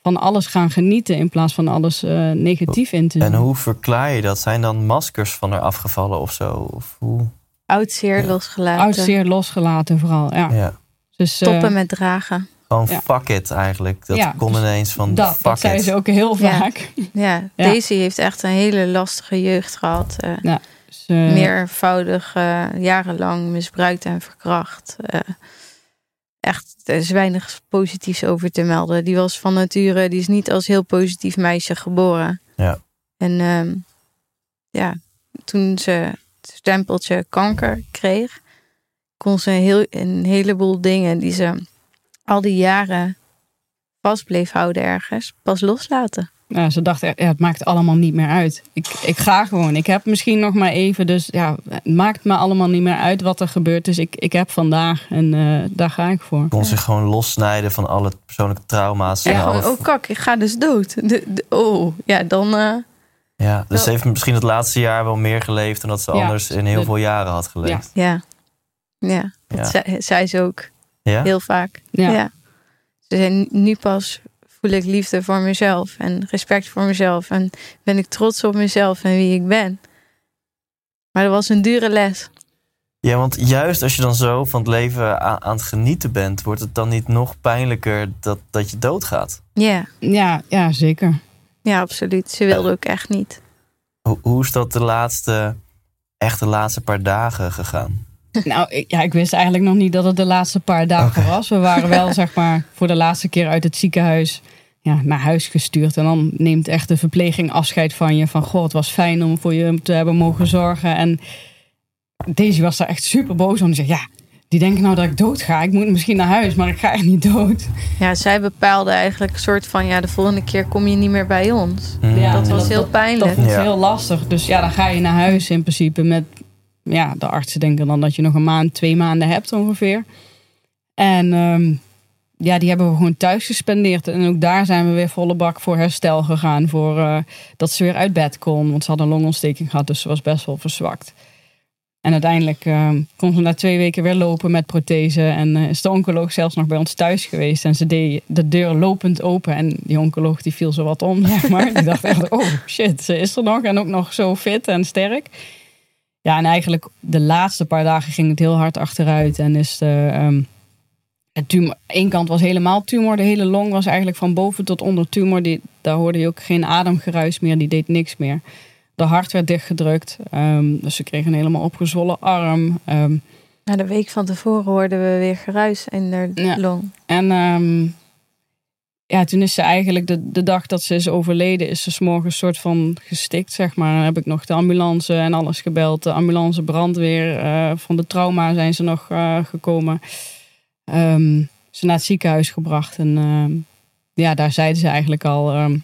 Speaker 3: van alles gaan genieten in plaats van alles eh, negatief in te zien.
Speaker 1: En hoe verklaar je dat? Zijn dan maskers van haar afgevallen of zo? Of hoe?
Speaker 4: Oud zeer losgelaten.
Speaker 3: Oud zeer losgelaten vooral, ja.
Speaker 1: Ja.
Speaker 3: Dus, eh,
Speaker 4: Stoppen met dragen.
Speaker 1: Gewoon
Speaker 3: Ja.
Speaker 1: fuck it eigenlijk. Dat
Speaker 3: Ja,
Speaker 1: kon
Speaker 3: dus
Speaker 1: ineens van
Speaker 3: dat,
Speaker 1: fuck
Speaker 3: dat zei ze ook heel vaak.
Speaker 4: Ja, [laughs]
Speaker 3: Ja.
Speaker 4: Daisy heeft echt een hele lastige jeugd gehad. eh,
Speaker 3: Dus, eh,
Speaker 4: meervoudig, eh, jarenlang misbruikt en verkracht. Eh, echt, er is weinig positiefs over te melden. Die was van nature, die is niet als heel positief meisje geboren.
Speaker 1: Ja.
Speaker 4: En ehm, ja, toen ze het stempeltje kanker kreeg, kon ze een, heel, een heleboel dingen die ze al die jaren vast bleef houden ergens, pas loslaten.
Speaker 3: ja, ze dacht, ja, het maakt allemaal niet meer uit. Ik, ik ga gewoon. Ik heb misschien nog maar even. Dus ja, het maakt me allemaal niet meer uit wat er gebeurt. Dus ik, ik heb vandaag en eh, daar ga ik voor.
Speaker 1: Kon zich gewoon lossnijden van alle persoonlijke trauma's. en
Speaker 4: Ja,
Speaker 1: alle...
Speaker 4: oh kak, ik ga dus dood. De, de- oh, ja, dan... eh,
Speaker 1: ja, dus ze heeft misschien het laatste jaar wel meer geleefd dan dat ze
Speaker 3: Ja.
Speaker 1: anders in heel
Speaker 3: De-
Speaker 1: veel jaren had geleefd.
Speaker 4: Ja. Ja, dat
Speaker 1: Ja.
Speaker 4: zei, zei ze ook
Speaker 1: Ja?
Speaker 4: heel vaak.
Speaker 3: Ja.
Speaker 4: Ja. Ze zei, nu pas voel ik liefde voor mezelf en respect voor mezelf. En ben ik trots op mezelf en wie ik ben. Maar dat was een dure les.
Speaker 1: Ja, want juist als je dan zo van het leven aan, aan het genieten bent, wordt het dan niet nog pijnlijker dat, dat je doodgaat?
Speaker 4: Ja,
Speaker 3: Ja, ja zeker.
Speaker 4: ja absoluut. Ze wilde ook echt niet.
Speaker 1: Hoe, hoe is dat de laatste, echt de laatste paar dagen gegaan?
Speaker 3: Nou, ik, ja, ik wist eigenlijk nog niet dat het de laatste paar dagen was. We waren wel, [laughs] zeg maar, voor de laatste keer uit het ziekenhuis ja, naar huis gestuurd. En dan neemt echt de verpleging afscheid van je. Van, goh, het was fijn om voor je te hebben mogen zorgen. En Daisy was daar echt super boos om. Die zegt, ja, die denken nou dat ik dood ga. Ik moet misschien naar huis, maar ik ga echt niet dood.
Speaker 4: Ja, zij bepaalde eigenlijk een soort van... ja, de volgende keer kom je niet meer bij ons.
Speaker 3: Ja,
Speaker 4: dat was heel
Speaker 3: Dat
Speaker 4: pijnlijk.
Speaker 3: is
Speaker 1: Ja.
Speaker 3: heel lastig. Dus ja, dan ga je naar huis in principe met... Ja, de artsen denken dan dat je nog een maand, twee maanden hebt ongeveer. En ehm, ja, die hebben we gewoon thuis gespendeerd. En ook daar zijn we weer volle bak voor herstel gegaan. Voor eh, dat ze weer uit bed kon. Want ze had een longontsteking gehad, dus ze was best wel verzwakt. En uiteindelijk uh, kon ze na twee weken weer lopen met prothese. En uh, is de oncoloog zelfs nog bij ons thuis geweest. En ze deed de deur lopend open. En die oncoloog die viel zo wat om, [laughs] zeg maar. die dacht echt, oh shit, ze is er nog. En ook nog zo fit en sterk. Ja, en eigenlijk de laatste paar dagen ging het heel hard achteruit. En is de, um, het tumor, één kant was helemaal tumor. De hele long was eigenlijk van boven tot onder tumor. Die, daar hoorde je ook geen ademgeruis meer. Die deed niks meer. De hart werd dichtgedrukt. Um, dus ze kregen een helemaal opgezwollen arm. Um,
Speaker 4: Na de week van tevoren hoorden we weer geruis in de
Speaker 3: Ja.
Speaker 4: long.
Speaker 3: en ja, toen is ze eigenlijk de, de dag dat ze is overleden, is ze 's morgens soort van gestikt, zeg maar. Dan heb ik nog de ambulance en alles gebeld. De ambulance, brandweer, uh, van de trauma zijn ze nog uh, gekomen. Um, ze naar het ziekenhuis gebracht. En uh, ja, daar zeiden ze eigenlijk al, um,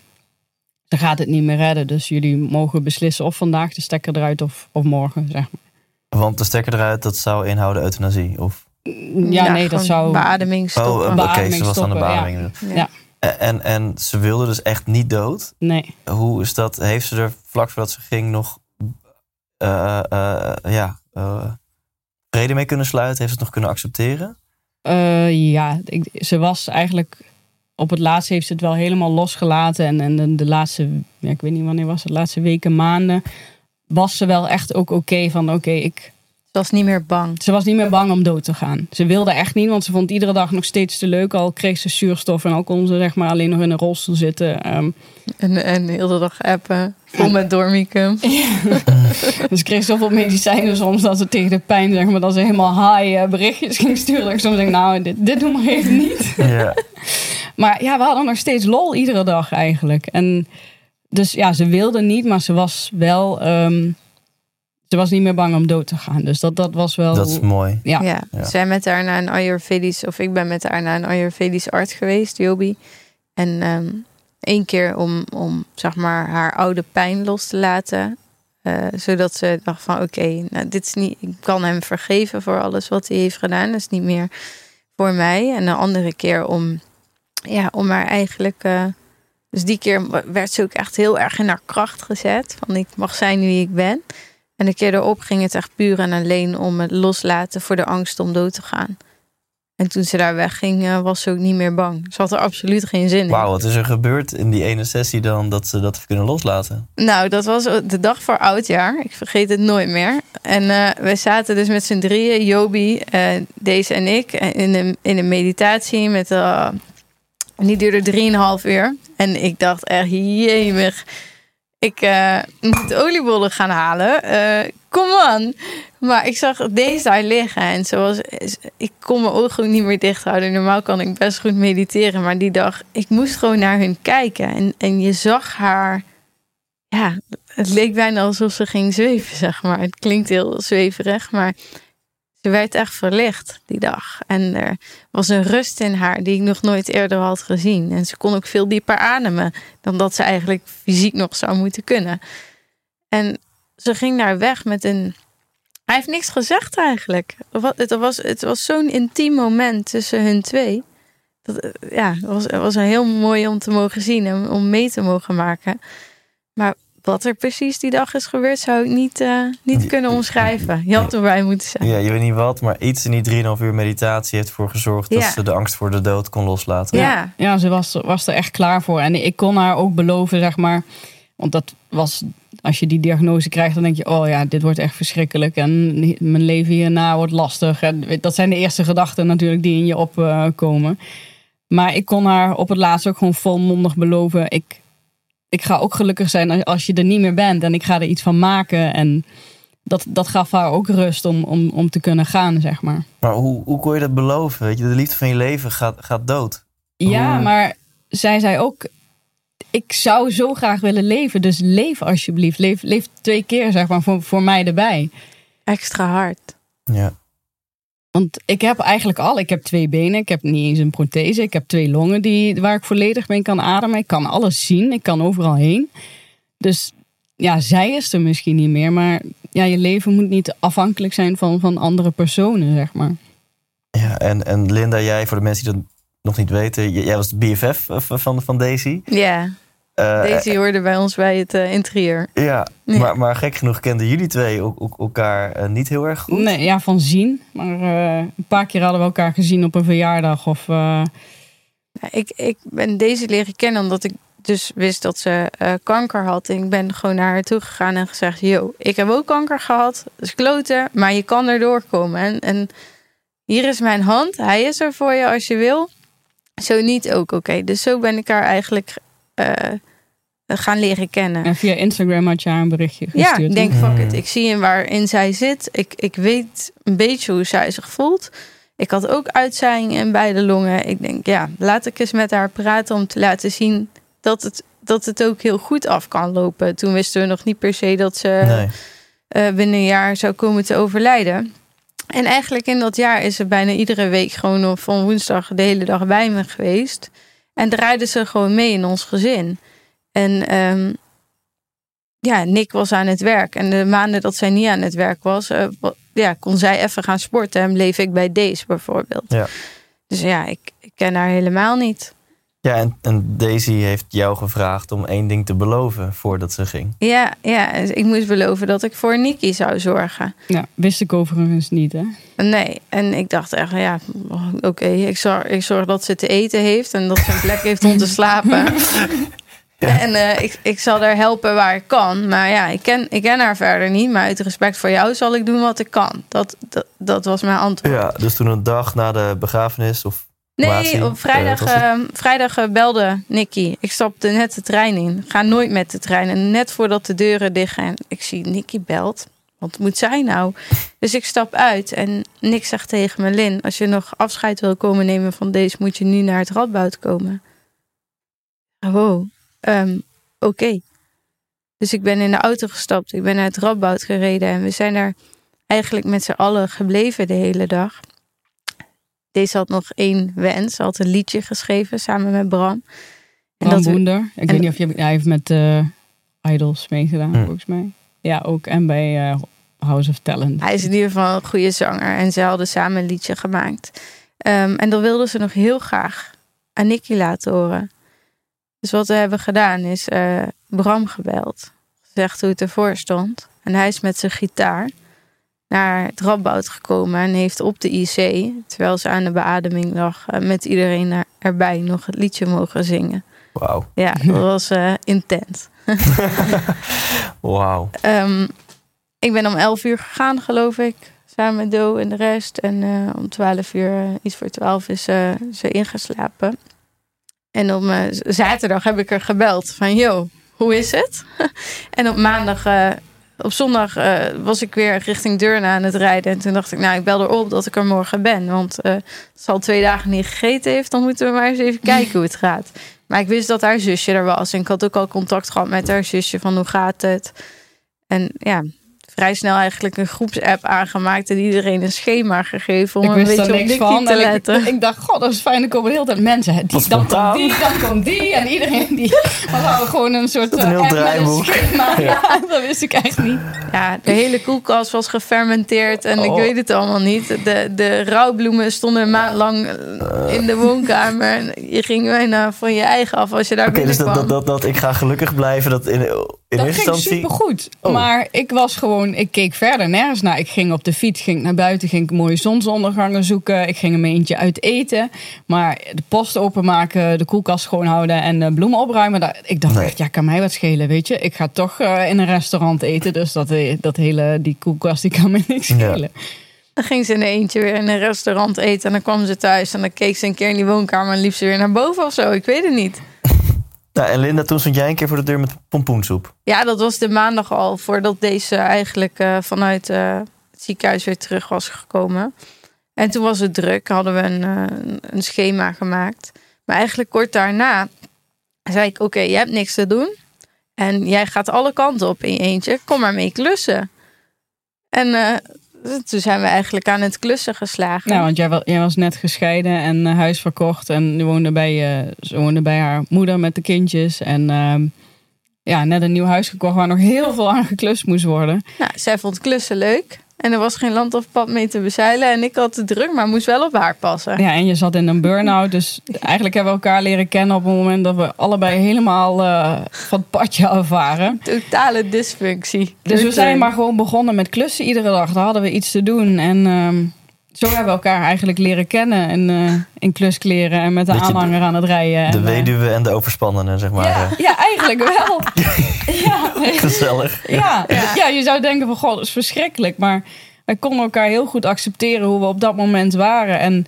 Speaker 3: ze gaat het niet meer redden. Dus jullie mogen beslissen of vandaag de stekker eruit of, of morgen, zeg maar.
Speaker 1: Want de stekker eruit, dat zou inhouden euthanasie? Of?
Speaker 3: Ja, nee, dat zou...
Speaker 4: Beademing stoppen.
Speaker 1: Oh, oké, okay, ze was aan de beademing.
Speaker 4: Ja. ja.
Speaker 1: En, en ze wilde dus echt niet dood?
Speaker 3: Nee.
Speaker 1: Hoe is dat? Heeft ze er vlak voordat ze ging nog... Uh, uh, ja, vrede mee kunnen sluiten? Heeft ze het nog kunnen accepteren?
Speaker 3: Uh, ja, ik, ze was eigenlijk op het laatste heeft ze het wel helemaal losgelaten. En, en de, de laatste, ja, ik weet niet wanneer was het, de laatste weken, maanden, was ze wel echt ook oké okay van oké, okay, ik.
Speaker 4: Ze was niet meer bang.
Speaker 3: Ze was niet meer bang om dood te gaan. Ze wilde echt niet, want ze vond iedere dag nog steeds te leuk. Al kreeg ze zuurstof en al kon ze zeg maar alleen nog in een rolstoel zitten. Um,
Speaker 4: en, en de hele dag appen, vol met dormicum. [laughs]
Speaker 3: Ja. dus kreeg zoveel medicijnen soms dat ze tegen de pijn, zeg maar, dat ze helemaal high uh, berichtjes ging sturen. Dat ik soms denk, nou, dit, dit doen we even niet. [laughs]
Speaker 1: Ja.
Speaker 3: Maar ja, we hadden nog steeds lol iedere dag eigenlijk. En dus ja, ze wilde niet, maar ze was wel. Um, ze was niet meer bang om dood te gaan. Dus dat, dat was wel.
Speaker 1: Dat is mooi.
Speaker 3: Ja.
Speaker 4: ja. ja. Zij met haar naar een Ayurvedisch, of ik ben met haar naar een Ayurvedisch arts geweest, Jobi. En um, één keer om, om zeg maar haar oude pijn los te laten. Uh, zodat ze dacht van oké, okay, nou, dit is niet. Ik kan hem vergeven voor alles wat hij heeft gedaan. Dat is niet meer voor mij. En een andere keer om ja, om haar eigenlijk. Uh, dus die keer werd ze ook echt heel erg in haar kracht gezet. Van ik mag zijn wie ik ben. En de keer erop ging het echt puur en alleen om het loslaten voor de angst om dood te gaan. En toen ze daar wegging, was ze ook niet meer bang. Ze had er absoluut geen zin in.
Speaker 1: Wauw, wat is er gebeurd in die ene sessie dan dat ze dat kunnen loslaten?
Speaker 4: Nou, dat was de dag voor oudjaar. Ik vergeet het nooit meer. En uh, we zaten dus met z'n drieën, Jobi, uh, deze en ik, in een, in een meditatie met uh, die duurde 3,5 uur. En ik dacht echt, jemig. Ik uh, moet oliebollen gaan halen. Kom on. Maar ik zag deze daar liggen. En zoals, ik kon mijn ogen niet meer dicht houden. Normaal kan ik best goed mediteren. Maar die dag, ik moest gewoon naar hun kijken. En, en je zag haar... Ja, het leek bijna alsof ze ging zweven, zeg maar. Het klinkt heel zweverig, maar ze werd echt verlicht die dag. En er was een rust in haar die ik nog nooit eerder had gezien. En ze kon ook veel dieper ademen dan dat ze eigenlijk fysiek nog zou moeten kunnen. En ze ging daar weg met een. Hij heeft niks gezegd eigenlijk. Het was, het was zo'n intiem moment tussen hun twee. Dat, ja, het was, het was heel mooi om te mogen zien en om mee te mogen maken. Maar wat er precies die dag is gebeurd, zou ik niet, uh, niet kunnen omschrijven. Je had erbij moeten zijn.
Speaker 1: Ja, je weet niet wat, maar iets in die 3,5 uur meditatie heeft ervoor gezorgd dat ze de angst voor de dood kon loslaten.
Speaker 4: Ja.
Speaker 3: Ja, ze was, was er echt klaar voor. En ik kon haar ook beloven, zeg maar. Want dat was, als je die diagnose krijgt, dan denk je: oh ja, dit wordt echt verschrikkelijk. En mijn leven hierna wordt lastig. En dat zijn de eerste gedachten natuurlijk die in je opkomen. maar ik kon haar op het laatst ook gewoon volmondig beloven: ik, ik ga ook gelukkig zijn als je er niet meer bent. En ik ga er iets van maken. En dat, dat gaf haar ook rust om, om, om te kunnen gaan, zeg maar.
Speaker 1: Maar hoe, hoe kon je dat beloven? Weet je, de liefde van je leven gaat, gaat dood.
Speaker 3: Ja,
Speaker 1: Hoe-
Speaker 3: maar zij zei ook: Ik zou zo graag willen leven. Dus leef alsjeblieft. Leef, leef twee keer, zeg maar, voor, voor mij erbij.
Speaker 4: Extra hard.
Speaker 1: Ja.
Speaker 3: Want ik heb eigenlijk al, ik heb twee benen, ik heb niet eens een prothese, ik heb twee longen die, waar ik volledig mee kan ademen. Ik kan alles zien, ik kan overal heen. Dus ja, zij is er misschien niet meer, maar ja, je leven moet niet afhankelijk zijn van, van andere personen, zeg maar.
Speaker 1: ja en, en Linda, jij, voor de mensen die dat nog niet weten, jij was de BFF van, van Daisy.
Speaker 4: Ja.
Speaker 1: Eh,
Speaker 4: Deze hoorde bij ons bij het eh, interieur.
Speaker 1: Ja,
Speaker 4: Ja.
Speaker 1: Maar, maar gek genoeg kenden jullie twee ook, elkaar eh, niet heel erg goed.
Speaker 3: Nee, ja, van zien. Maar eh, een paar keer hadden we elkaar gezien op een verjaardag. Of, eh,
Speaker 4: Ja, ik, ik ben deze leren kennen omdat ik dus wist dat ze eh, kanker had. En ik ben gewoon naar haar toe gegaan en gezegd: Yo, ik heb ook kanker gehad. Dat is kloten, maar je kan er doorkomen. En, en hier is mijn hand. Hij is er voor je als je wil. Zo niet ook, oké. Dus zo ben ik haar eigenlijk eh, gaan leren kennen.
Speaker 3: en via Instagram had je haar een berichtje
Speaker 4: Ja,
Speaker 3: gestuurd.
Speaker 4: ik denk, fuck it. Ik zie in waarin zij zit. Ik, ik weet een beetje hoe zij zich voelt. Ik had ook uitzaaiingen in beide longen. Ik denk, ja, laat ik eens met haar praten om te laten zien dat het, dat het ook heel goed af kan lopen. Toen wisten we nog niet per se dat ze
Speaker 1: Nee.
Speaker 4: eh, binnen een jaar zou komen te overlijden. En eigenlijk in dat jaar is ze bijna iedere week gewoon van woensdag de hele dag bij me geweest. En draaide ze gewoon mee in ons gezin. En ehm, ja, Nick was aan het werk. En de maanden dat zij niet aan het werk was, eh, ja, kon zij even gaan sporten. En bleef ik bij Daisy bijvoorbeeld.
Speaker 1: Ja.
Speaker 4: Dus ja, ik, ik ken haar helemaal niet.
Speaker 1: Ja, en, en Daisy heeft jou gevraagd om één ding te beloven voordat ze ging.
Speaker 4: Ja, ja, ik moest beloven dat ik voor Nicky zou zorgen.
Speaker 3: Ja, wist ik overigens niet, hè?
Speaker 4: Nee, en ik dacht echt, ja, oké, ik, zorg, ik zorg dat ze te eten heeft en dat ze een plek heeft om te slapen. [laughs] En eh, ik, ik zal haar helpen waar ik kan. Maar ja, ik ken, ik ken haar verder niet. Maar uit respect voor jou zal ik doen wat ik kan. Dat, dat, dat was mijn antwoord.
Speaker 1: Ja, dus toen een dag na de begrafenis of
Speaker 4: Nee, op vrijdag,
Speaker 1: eh, was het-
Speaker 4: eh, vrijdag eh, belde Nicky. Ik stapte net de trein in. Ga nooit met de trein. En net voordat de deuren dicht gaan, ik zie Nicky belt. Wat moet zij nou? Dus ik stap uit en Nick zegt tegen me... Lin, als je nog afscheid wil komen nemen van deze... moet je nu naar het Radboud komen. Wow, ehm, oké. Dus ik ben in de auto gestapt. Ik ben naar het Radboud gereden. En we zijn daar eigenlijk met z'n allen gebleven de hele dag. Deze had nog één wens. Ze had een liedje geschreven samen met Bram. En
Speaker 3: Bram
Speaker 4: dat we-
Speaker 3: Boender. Ik
Speaker 4: en-
Speaker 3: weet niet of je... Hij heeft met eh, Idols meegedaan,
Speaker 1: Hm.
Speaker 3: volgens mij. Ja, ook. En bij eh, House of Talent.
Speaker 4: Hij is in ieder geval een goede zanger. En ze hadden samen een liedje gemaakt. Ehm, en dat wilden ze nog heel graag aan Nicky laten horen. Dus wat we hebben gedaan is eh, Bram gebeld. Gezegd hoe het ervoor stond. En hij is met zijn gitaar naar het Radboud gekomen. En heeft op de IC, terwijl ze aan de beademing lag... eh, met iedereen er- erbij nog het liedje mogen zingen.
Speaker 1: Wauw.
Speaker 4: Ja, dat [laughs] was eh, intens. [laughs]
Speaker 1: Wauw.
Speaker 4: Ehm, ik ben om 11 uur gegaan, geloof ik. Samen met Do en de rest. En om 12 uur, iets voor 12, is ze ingeslapen. En op eh, zaterdag heb ik er gebeld van, yo, hoe is het? [laughs] en op maandag, eh, op zondag eh, was ik weer richting Deurne aan het rijden. En toen dacht ik, nou, ik bel erop dat ik er morgen ben. Want ze al twee dagen niet gegeten heeft, dan moeten we maar eens even kijken hoe het gaat. Maar ik wist dat haar zusje er was. En ik had ook al contact gehad met haar zusje van hoe gaat het. En ja, vrij snel eigenlijk een groepsapp aangemaakt en iedereen een schema gegeven om
Speaker 3: ik
Speaker 4: een beetje op
Speaker 3: van.
Speaker 4: te
Speaker 3: En ik,
Speaker 4: letten.
Speaker 3: ik dacht, god, dat is fijn. Er komen de hele tijd mensen. Die, dan komt die, dan komt die. En iedereen die... Maar [laughs] we hadden gewoon een soort
Speaker 1: een
Speaker 3: eh,
Speaker 1: heel
Speaker 3: app met een
Speaker 1: draaiboek.
Speaker 3: schema. [laughs] Ja, dat wist ik echt niet.
Speaker 4: Ja, de hele koelkast was gefermenteerd en ik
Speaker 1: Oh.
Speaker 4: weet het allemaal niet. De, de rouwbloemen stonden een maand lang eh, in de woonkamer. En [laughs] je ging bijna van je eigen af als je daar
Speaker 1: Oké, dus dat, dat, dat, dat ik ga gelukkig blijven, dat in, in
Speaker 3: Dat ging supergoed.
Speaker 1: Oh.
Speaker 3: Maar ik was gewoon, ik keek verder nergens naar. Ik ging op de fiets, ging naar buiten, ging ik mooie zonsondergangen zoeken. Ik ging een eentje uit eten. Maar de post openmaken, de koelkast schoonhouden en de bloemen opruimen. daar- ik dacht
Speaker 1: Nee.
Speaker 3: echt, ja, kan mij wat schelen, weet je. Ik ga toch eh, in een restaurant eten. Dus dat, eh, dat hele, die koelkast, die kan me [laughs] niks
Speaker 1: Ja.
Speaker 3: schelen.
Speaker 4: Dan ging ze in een eentje weer in een restaurant eten en dan kwam ze thuis. En dan keek ze een keer in die woonkamer en liep ze weer naar boven of zo. Ik weet het niet.
Speaker 1: Nou, en Linda, toen stond jij een keer voor de deur met pompoensoep.
Speaker 4: Ja, dat was de maandag al voordat deze eigenlijk eh, vanuit eh, het ziekenhuis weer terug was gekomen. En toen was het druk, hadden we een, eh, een schema gemaakt. Maar eigenlijk kort daarna zei ik: Oké, je hebt niks te doen. En jij gaat alle kanten op in je eentje. Kom maar mee klussen. En toen zijn we eigenlijk aan het klussen geslagen.
Speaker 3: Nou, want jij, wa- jij was net gescheiden en eh, huis verkocht. En je woonde bij, eh, ze woonde bij haar moeder met de kindjes. En ehm, ja, net een nieuw huis gekocht waar nog heel veel aan geklust moest worden.
Speaker 4: Nou, zij vond klussen leuk. En er was geen land of pad mee te bezeilen. En ik had het druk, maar moest wel op haar passen.
Speaker 3: Ja, en je zat in een burn-out. Dus eigenlijk hebben we elkaar leren kennen op het moment dat we allebei helemaal eh, van het padje af waren.
Speaker 4: Totale dysfunctie.
Speaker 3: Dus we zijn maar gewoon begonnen met klussen iedere dag. Daar hadden we iets te doen. En ehm, zo hebben we elkaar eigenlijk leren kennen in, eh, in kluskleren en met de
Speaker 1: Beetje de-
Speaker 3: aanhanger aan het rijden.
Speaker 1: De
Speaker 3: En, eh,
Speaker 1: weduwe en de overspannenen, zeg maar.
Speaker 3: ja,
Speaker 1: eh.
Speaker 3: ja, eigenlijk wel. [laughs] ja,
Speaker 1: Gezellig.
Speaker 3: ja, ja, je zou denken van god, dat is verschrikkelijk. Maar wij konden elkaar heel goed accepteren hoe we op dat moment waren. En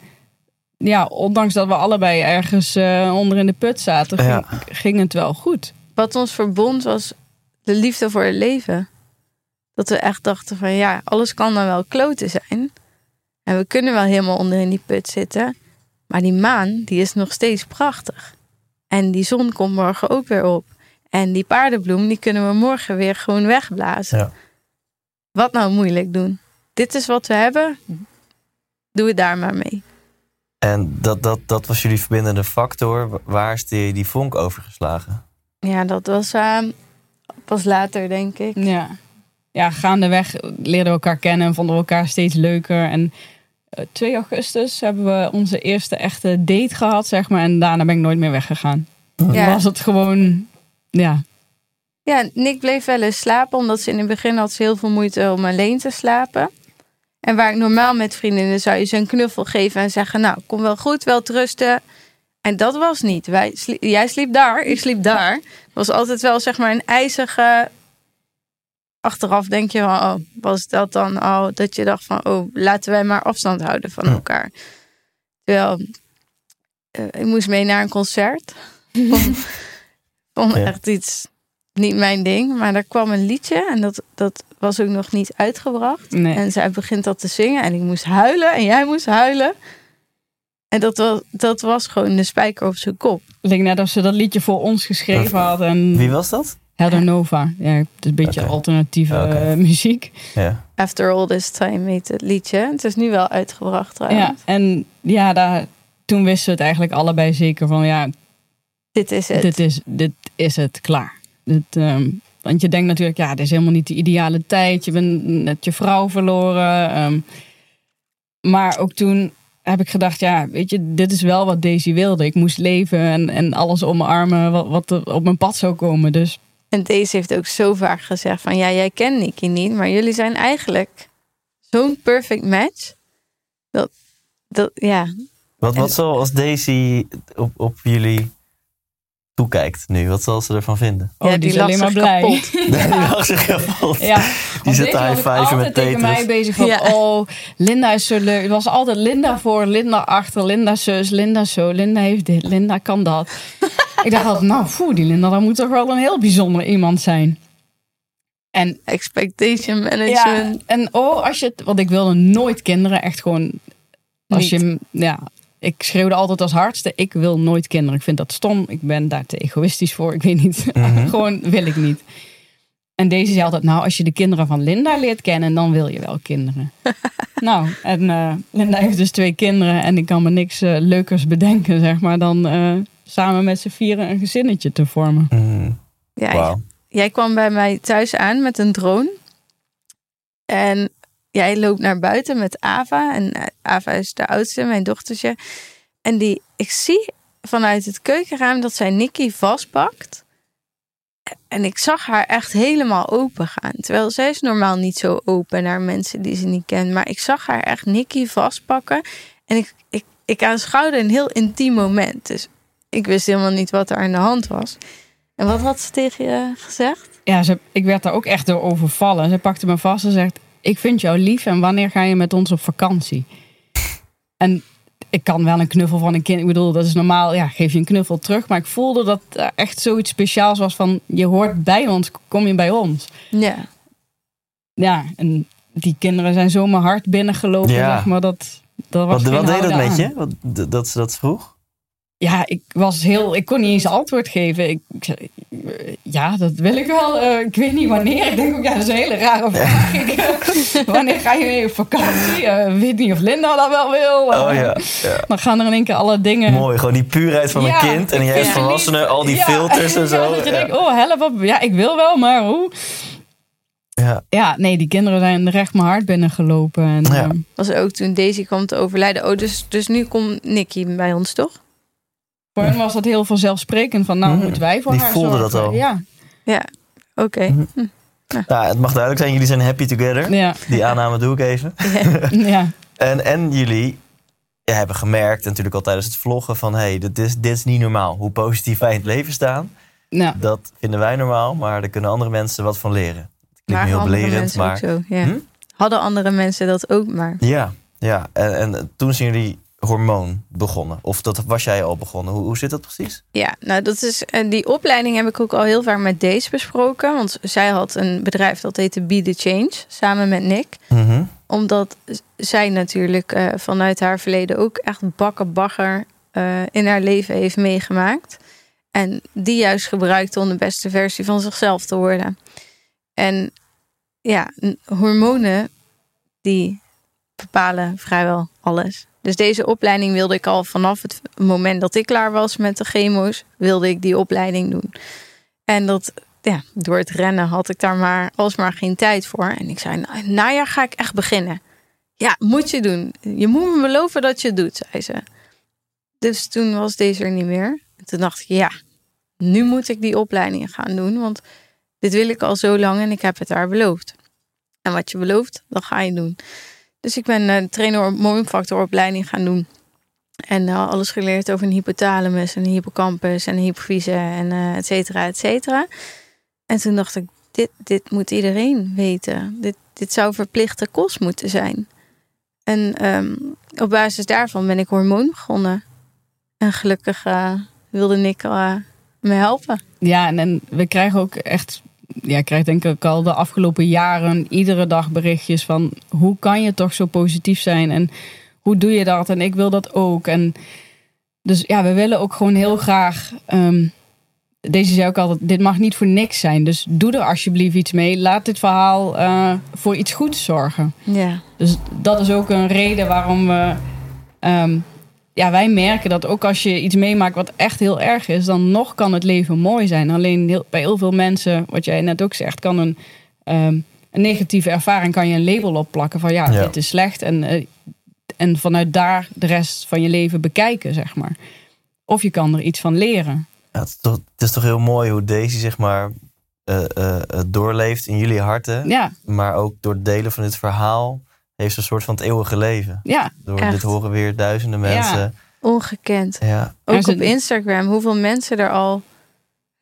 Speaker 3: ja, ondanks dat we allebei ergens eh, onder in de put zaten, ging,
Speaker 1: Ja.
Speaker 3: ging het wel goed.
Speaker 4: Wat ons verbond was de liefde voor het leven. Dat we echt dachten van ja, alles kan dan wel kloten zijn. En we kunnen wel helemaal onder in die put zitten. Maar die maan, die is nog steeds prachtig. En die zon komt morgen ook weer op. En die paardenbloem, die kunnen we morgen weer gewoon wegblazen.
Speaker 1: Ja.
Speaker 4: Wat nou moeilijk doen? Dit is wat we hebben. Doe het daar maar mee.
Speaker 1: En dat, dat, dat was jullie verbindende factor. Wa- Waar is die, die vonk overgeslagen?
Speaker 4: Ja, dat was eh, pas later, denk ik.
Speaker 3: Ja. ja, gaandeweg leerden we elkaar kennen en vonden we elkaar steeds leuker. En 2 augustus hebben we onze eerste echte date gehad, zeg maar. En daarna ben ik nooit meer weggegaan.
Speaker 4: Ja.
Speaker 3: Was het gewoon, ja,
Speaker 4: Ja, Nick bleef wel eens slapen, omdat ze in het begin had ze heel veel moeite om alleen te slapen. En waar ik normaal met vriendinnen zou je ze een knuffel geven en zeggen, nou, kom wel goed, wel rusten. En dat was niet. Wij jij sliep daar, ik sliep daar. Het was altijd wel zeg maar een ijzige. Achteraf denk je van, oh, was dat dan al dat je dacht van, oh, laten wij maar afstand houden van elkaar. Terwijl, eh, ik moest mee naar een concert. Vond, vond [laughs]
Speaker 1: Ja.
Speaker 4: echt iets niet mijn ding. Maar er kwam een liedje en dat, dat was ook nog niet uitgebracht.
Speaker 3: nee.
Speaker 4: En zij begint dat te zingen en ik moest huilen en jij moest huilen. En dat was, dat was gewoon de spijker op zijn kop.
Speaker 3: Het leek net of ze dat liedje voor ons geschreven hadden. En
Speaker 1: Wie was dat?
Speaker 3: Helder Nova. Ja, het is een beetje alternatieve [laughs] muziek.
Speaker 1: Ja.
Speaker 4: After All This Time heet het liedje. Het is nu wel uitgebracht
Speaker 3: Ja,
Speaker 4: trouwens.
Speaker 3: en ja, daar, toen wisten we het eigenlijk allebei zeker van ja,
Speaker 4: Dit is het.
Speaker 3: dit is, dit is het, klaar. Dit, ehm, want je denkt natuurlijk, ja, dit is helemaal niet de ideale tijd. Je bent net je vrouw verloren. ehm. maar ook toen heb ik gedacht, ja, weet je, dit is wel wat Daisy wilde. Ik moest leven en, en alles omarmen wat, wat er op mijn pad zou komen. Dus
Speaker 4: En deze heeft ook zo vaak gezegd van... Ja, jij kent Nicky niet, maar jullie zijn eigenlijk zo'n perfect match. Dat, dat ja,
Speaker 1: Wat, wat zal als Daisy op, op jullie toekijkt nu? Wat zal ze ervan vinden?
Speaker 3: oh,
Speaker 4: ja,
Speaker 3: die, is
Speaker 4: lag
Speaker 3: alleen maar blij.
Speaker 4: kapot. [laughs]
Speaker 1: Die mag zich kapot.
Speaker 3: Ja,
Speaker 1: Die zit high five met
Speaker 3: altijd tegen mij
Speaker 1: Tetris.
Speaker 3: bezig van,
Speaker 4: Ja.
Speaker 3: oh, Linda is zo leuk. Het was altijd Linda voor, Linda achter, Linda zus, Linda zo, Linda heeft dit, Linda kan dat. [laughs] ik dacht altijd, nou, foe, die Linda, dat moet toch wel een heel bijzonder iemand zijn. En
Speaker 4: expectation
Speaker 3: ja,
Speaker 4: management.
Speaker 3: en oh, als je het, want ik wilde nooit kinderen, echt gewoon, als
Speaker 4: Niet.
Speaker 3: je, ja, ik schreeuwde altijd als hardste, ik wil nooit kinderen. Ik vind dat stom, ik ben daar te egoïstisch voor, ik weet niet. [laughs]
Speaker 1: Mhm.
Speaker 3: gewoon wil ik niet. En deze zei altijd, nou, als je de kinderen van Linda leert kennen, dan wil je wel kinderen. [laughs] nou, en eh, Linda heeft dus twee kinderen en ik kan me niks eh, leukers bedenken, zeg maar, dan eh, samen met z'n vieren een gezinnetje te vormen.
Speaker 1: Mm,
Speaker 4: Ja,
Speaker 1: Wauw.
Speaker 4: Jij kwam bij mij thuis aan met een drone. En jij loopt naar buiten met Ava. En eh, Ava is de oudste, mijn dochtertje. En die, ik zie vanuit het keukenraam dat zij Nicky vastpakt. En ik zag haar echt helemaal open gaan. Terwijl zij is normaal niet zo open naar mensen die ze niet kent. Maar ik zag haar echt Nicky vastpakken. En ik, ik, ik aanschouwde een heel intiem moment. Dus ik wist helemaal niet wat er aan de hand was. En wat had ze tegen je gezegd?
Speaker 3: Ja, ze, ik werd daar ook echt door overvallen. Ze pakte me vast en zegt, ik vind jou lief en wanneer ga je met ons op vakantie? En ik kan wel een knuffel van een kind. Ik bedoel, dat is normaal. Ja, geef je een knuffel terug. Maar ik voelde dat er echt zoiets speciaals was van... je hoort bij ons, kom je bij ons.
Speaker 4: Ja.
Speaker 3: Ja, en die kinderen zijn zo mijn hart binnengelopen,
Speaker 1: Ja.
Speaker 3: zeg maar. Dat, dat was
Speaker 1: Wat, wat deed dat
Speaker 3: houden
Speaker 1: met
Speaker 3: aan.
Speaker 1: je? Wat, dat ze dat vroeg?
Speaker 3: Ja, ik was heel... Ik kon niet eens antwoord geven. Ik, ik zei, eh, ja, dat wil ik wel. Eh, ik weet niet wanneer. Ik denk ook, ja, dat is een hele rare vraag. Ik, eh, wanneer ga je mee op vakantie? Eh, weet niet of Linda dat wel wil.
Speaker 1: Oh ja, ja.
Speaker 3: Dan gaan er in één keer alle dingen...
Speaker 1: Mooi, gewoon die puurheid van
Speaker 3: Ja,
Speaker 1: een kind. En jij als volwassene, al die
Speaker 3: Ja.
Speaker 1: filters [laughs] en
Speaker 3: Ja,
Speaker 1: zo.
Speaker 3: dat je
Speaker 1: Ja.
Speaker 3: denkt, oh, help op. Ja, ik wil wel, maar hoe?
Speaker 1: Ja.
Speaker 3: ja, nee, die kinderen zijn recht mijn hart binnengelopen. En,
Speaker 1: Ja.
Speaker 4: Was ook toen Daisy kwam te overlijden. Oh, dus, dus nu komt Nicky bij ons, toch?
Speaker 3: Voor hen was dat heel vanzelfsprekend van, nou
Speaker 1: Mhm.
Speaker 3: moeten wij voor
Speaker 1: Die
Speaker 3: haar
Speaker 1: voelden dat
Speaker 3: zorgen.
Speaker 1: al.
Speaker 3: Ja,
Speaker 4: Ja, oké.
Speaker 1: Mhm. Nou, het mag duidelijk zijn, jullie zijn happy together.
Speaker 3: ja,
Speaker 1: Die aanname doe ik even. [laughs]
Speaker 3: ja.
Speaker 1: En, en jullie ja, hebben gemerkt, natuurlijk al tijdens het vloggen, van hé, hey, dit, is, dit is niet normaal. Hoe positief wij in het leven staan,
Speaker 3: ja.
Speaker 1: dat vinden wij normaal, maar daar kunnen andere mensen wat van leren. Het klinkt
Speaker 4: Maar
Speaker 1: heel
Speaker 4: andere
Speaker 1: belerend,
Speaker 4: mensen
Speaker 1: maar
Speaker 4: ook zo. Ja.
Speaker 1: Hm?
Speaker 4: Hadden andere mensen dat ook maar.
Speaker 1: ja, ja. En, en toen zijn jullie hormoon begonnen. Of dat was jij al begonnen. Hoe, hoe zit dat precies?
Speaker 4: Ja, nou dat is, en die opleiding heb ik ook al heel vaak met Daisy besproken. Want zij had een bedrijf dat heette Be The Change, samen met Nick.
Speaker 1: Mhm.
Speaker 4: Omdat zij natuurlijk eh, vanuit haar verleden ook echt bakken bagger eh, in haar leven heeft meegemaakt. En die juist gebruikte om de beste versie van zichzelf te worden. En ja, hormonen die bepalen vrijwel alles. Dus deze opleiding wilde ik al vanaf het moment dat ik klaar was met de chemo's, wilde ik die opleiding doen. En dat, ja, door het rennen had ik daar maar alsmaar geen tijd voor. En ik zei, nou, najaar ga ik echt beginnen. Ja, moet je doen. Je moet me beloven dat je het doet, zei ze. Dus toen was deze er niet meer. En toen dacht ik, ja, nu moet ik die opleiding gaan doen. Want dit wil ik al zo lang en ik heb het haar beloofd. En wat je belooft, dat ga je doen. Dus ik ben een trainer hormoonfactoropleiding gaan doen. En eh, alles geleerd over een hypothalamus en een hippocampus en een hypofyse en eh et cetera, et cetera. En toen dacht ik, dit, dit moet iedereen weten. Dit, dit zou verplichte kost moeten zijn. En ehm, op basis daarvan ben ik hormoon begonnen. En gelukkig eh, wilde Nick eh, me helpen.
Speaker 3: Ja, en, en we krijgen ook echt, ja, ik krijg denk ik al de afgelopen jaren iedere dag berichtjes van hoe kan je toch zo positief zijn en hoe doe je dat? En ik wil dat ook. En dus ja, we willen ook gewoon heel graag. ehm, deze zei ook altijd: dit mag niet voor niks zijn. Dus doe er alsjeblieft iets mee. Laat dit verhaal eh, voor iets goeds zorgen.
Speaker 4: Ja,
Speaker 3: Dus dat is ook een reden waarom we. ehm, ja, wij merken dat ook als je iets meemaakt wat echt heel erg is, dan nog kan het leven mooi zijn. Alleen heel, bij heel veel mensen, wat jij net ook zegt, kan een, ehm, een negatieve ervaring kan je een label opplakken van ja,
Speaker 1: Ja.
Speaker 3: dit is slecht. En, eh, en vanuit daar de rest van je leven bekijken, zeg maar. Of je kan er iets van leren.
Speaker 1: Ja, het, is toch, het is toch heel mooi hoe Daisy zeg maar eh, eh, doorleeft in jullie harten.
Speaker 3: Ja,
Speaker 1: Maar ook door het delen van dit verhaal heeft ze een soort van het eeuwige leven.
Speaker 3: ja,
Speaker 1: Door
Speaker 4: Echt.
Speaker 1: dit horen weer duizenden mensen.
Speaker 4: ongekend.
Speaker 1: Ja.
Speaker 4: Ook op Instagram, hoeveel mensen er al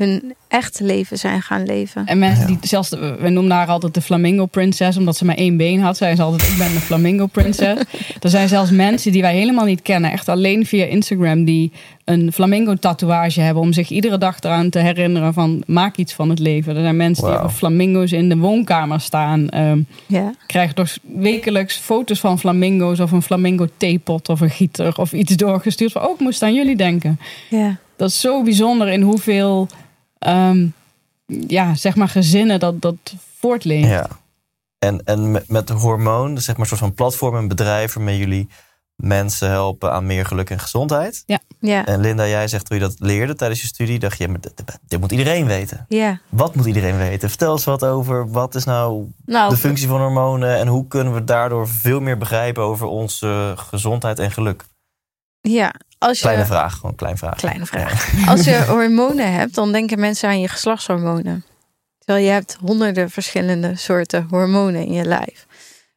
Speaker 4: hun echte leven zijn gaan leven.
Speaker 3: En mensen die zelfs, we noemden haar altijd de Flamingo Princess, omdat ze maar één been had. Zei ze altijd: Ik ben de Flamingo Princess. [laughs] er zijn zelfs mensen die wij helemaal niet kennen, echt alleen via Instagram, die een flamingo tatoeage hebben om zich iedere dag eraan te herinneren van maak iets van het leven. Er zijn mensen die hebben flamingo's in de woonkamer staan. Ehm
Speaker 4: Ja,
Speaker 3: krijgen toch wekelijks foto's van flamingo's of een flamingo theepot of een gieter of iets doorgestuurd. Van, oh, ik moest aan jullie denken.
Speaker 4: ja.
Speaker 3: Dat is zo bijzonder in hoeveel ehm, ja, zeg maar gezinnen dat, dat voortleeft.
Speaker 1: ja. En, en met, met de hormoon, zeg maar een soort van platform, een bedrijf waarmee jullie mensen helpen aan meer geluk en gezondheid.
Speaker 4: Ja,
Speaker 1: En Linda, jij zegt toen je dat leerde tijdens je studie, dacht je, maar dit, dit moet iedereen weten.
Speaker 4: ja.
Speaker 1: Wat moet iedereen weten? Vertel eens wat over wat is nou
Speaker 4: Nou,
Speaker 1: de functie van hormonen en hoe kunnen we daardoor veel meer begrijpen over onze gezondheid en geluk?
Speaker 4: ja. Als je,
Speaker 1: Kleine vraag, gewoon een klein vraag.
Speaker 4: Kleine vraag. [laughs] Als je hormonen hebt, dan denken mensen aan je geslachtshormonen. Terwijl je hebt honderden verschillende soorten hormonen in je lijf.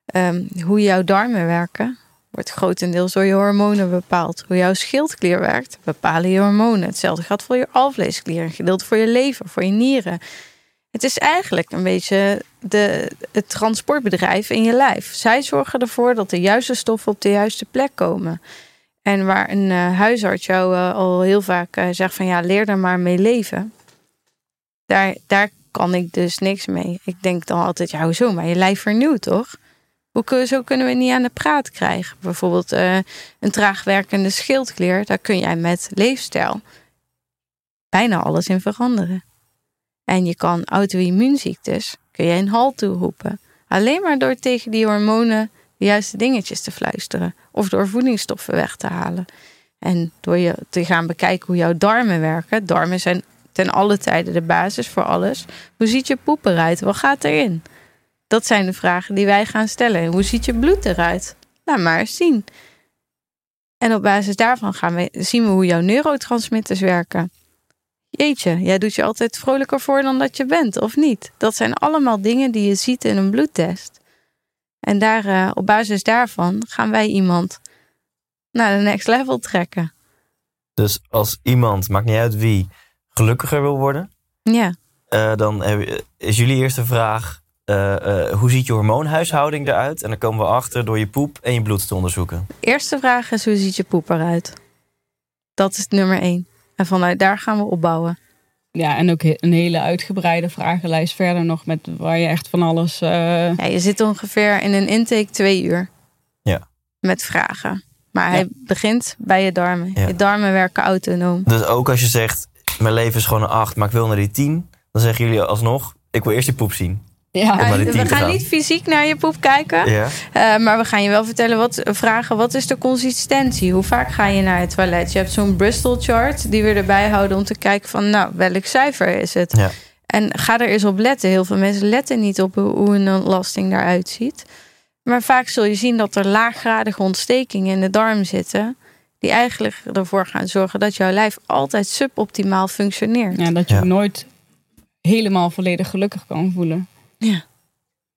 Speaker 4: Ehm, hoe jouw darmen werken, wordt grotendeels door je hormonen bepaald. Hoe jouw schildklier werkt, bepalen je hormonen. Hetzelfde geldt voor je alvleesklier, een gedeelte voor je lever, voor je nieren. Het is eigenlijk een beetje de, het transportbedrijf in je lijf. Zij zorgen ervoor dat de juiste stoffen op de juiste plek komen. En waar een eh, huisarts jou eh, al heel vaak eh, zegt van ja, leer er maar mee leven. Daar, daar kan ik dus niks mee. Ik denk dan altijd, ja, hoezo? Maar je lijf vernieuwt toch? Hoe zo kunnen we niet aan de praat krijgen. Bijvoorbeeld een traag werkende schildklier, daar kun jij met leefstijl bijna alles in veranderen. En je kan auto-immuunziektes, kun je een halt toeroepen. Alleen maar door tegen die hormonen de juiste dingetjes te fluisteren. Of door voedingsstoffen weg te halen. En door je te gaan bekijken hoe jouw darmen werken. Darmen zijn ten alle tijden de basis voor alles. Hoe ziet je poep eruit? Wat gaat erin? Dat zijn de vragen die wij gaan stellen. Hoe ziet je bloed eruit? Laat maar eens zien. En op basis daarvan gaan we, zien we hoe jouw neurotransmitters werken. Jeetje, jij doet je altijd vrolijker voor dan dat je bent, of niet? Dat zijn allemaal dingen die je ziet in een bloedtest. En daar, uh, op basis daarvan gaan wij iemand naar de next level trekken.
Speaker 1: Dus als iemand, maakt niet uit wie, gelukkiger wil worden,
Speaker 4: ja.
Speaker 1: Uh, dan is jullie eerste vraag: uh, hoe ziet je hormoonhuishouding eruit? En dan komen we achter door je poep en je bloed te onderzoeken.
Speaker 4: De eerste vraag is: hoe ziet je poep eruit? Dat is nummer één. En vanuit daar gaan we opbouwen.
Speaker 3: Ja, en ook een hele uitgebreide vragenlijst verder nog met waar je echt van alles.
Speaker 4: Ja, je zit ongeveer in een intake twee uur.
Speaker 1: Ja.
Speaker 4: Met vragen. Maar hij begint bij je darmen. Je darmen werken autonoom.
Speaker 1: Dus ook als je zegt: mijn leven is gewoon een acht, maar ik wil naar die tien, dan zeggen jullie alsnog: ik wil eerst je poep zien.
Speaker 4: Ja, we gaan, niet fysiek naar je poep kijken.
Speaker 1: Ja.
Speaker 4: Uh, maar we gaan je wel vertellen wat, vragen: wat is de consistentie? Hoe vaak ga je naar het toilet? Je hebt zo'n Bristol chart die we erbij houden om te kijken van, nou, welk cijfer is het?
Speaker 1: Ja.
Speaker 4: En ga er eens op letten. Heel veel mensen letten niet op hoe een ontlasting eruit ziet. Maar vaak zul je zien dat er laaggradige ontstekingen in de darm zitten. Die eigenlijk ervoor gaan zorgen dat jouw lijf altijd suboptimaal functioneert.
Speaker 3: Ja, dat je nooit helemaal volledig gelukkig kan voelen.
Speaker 4: Ja.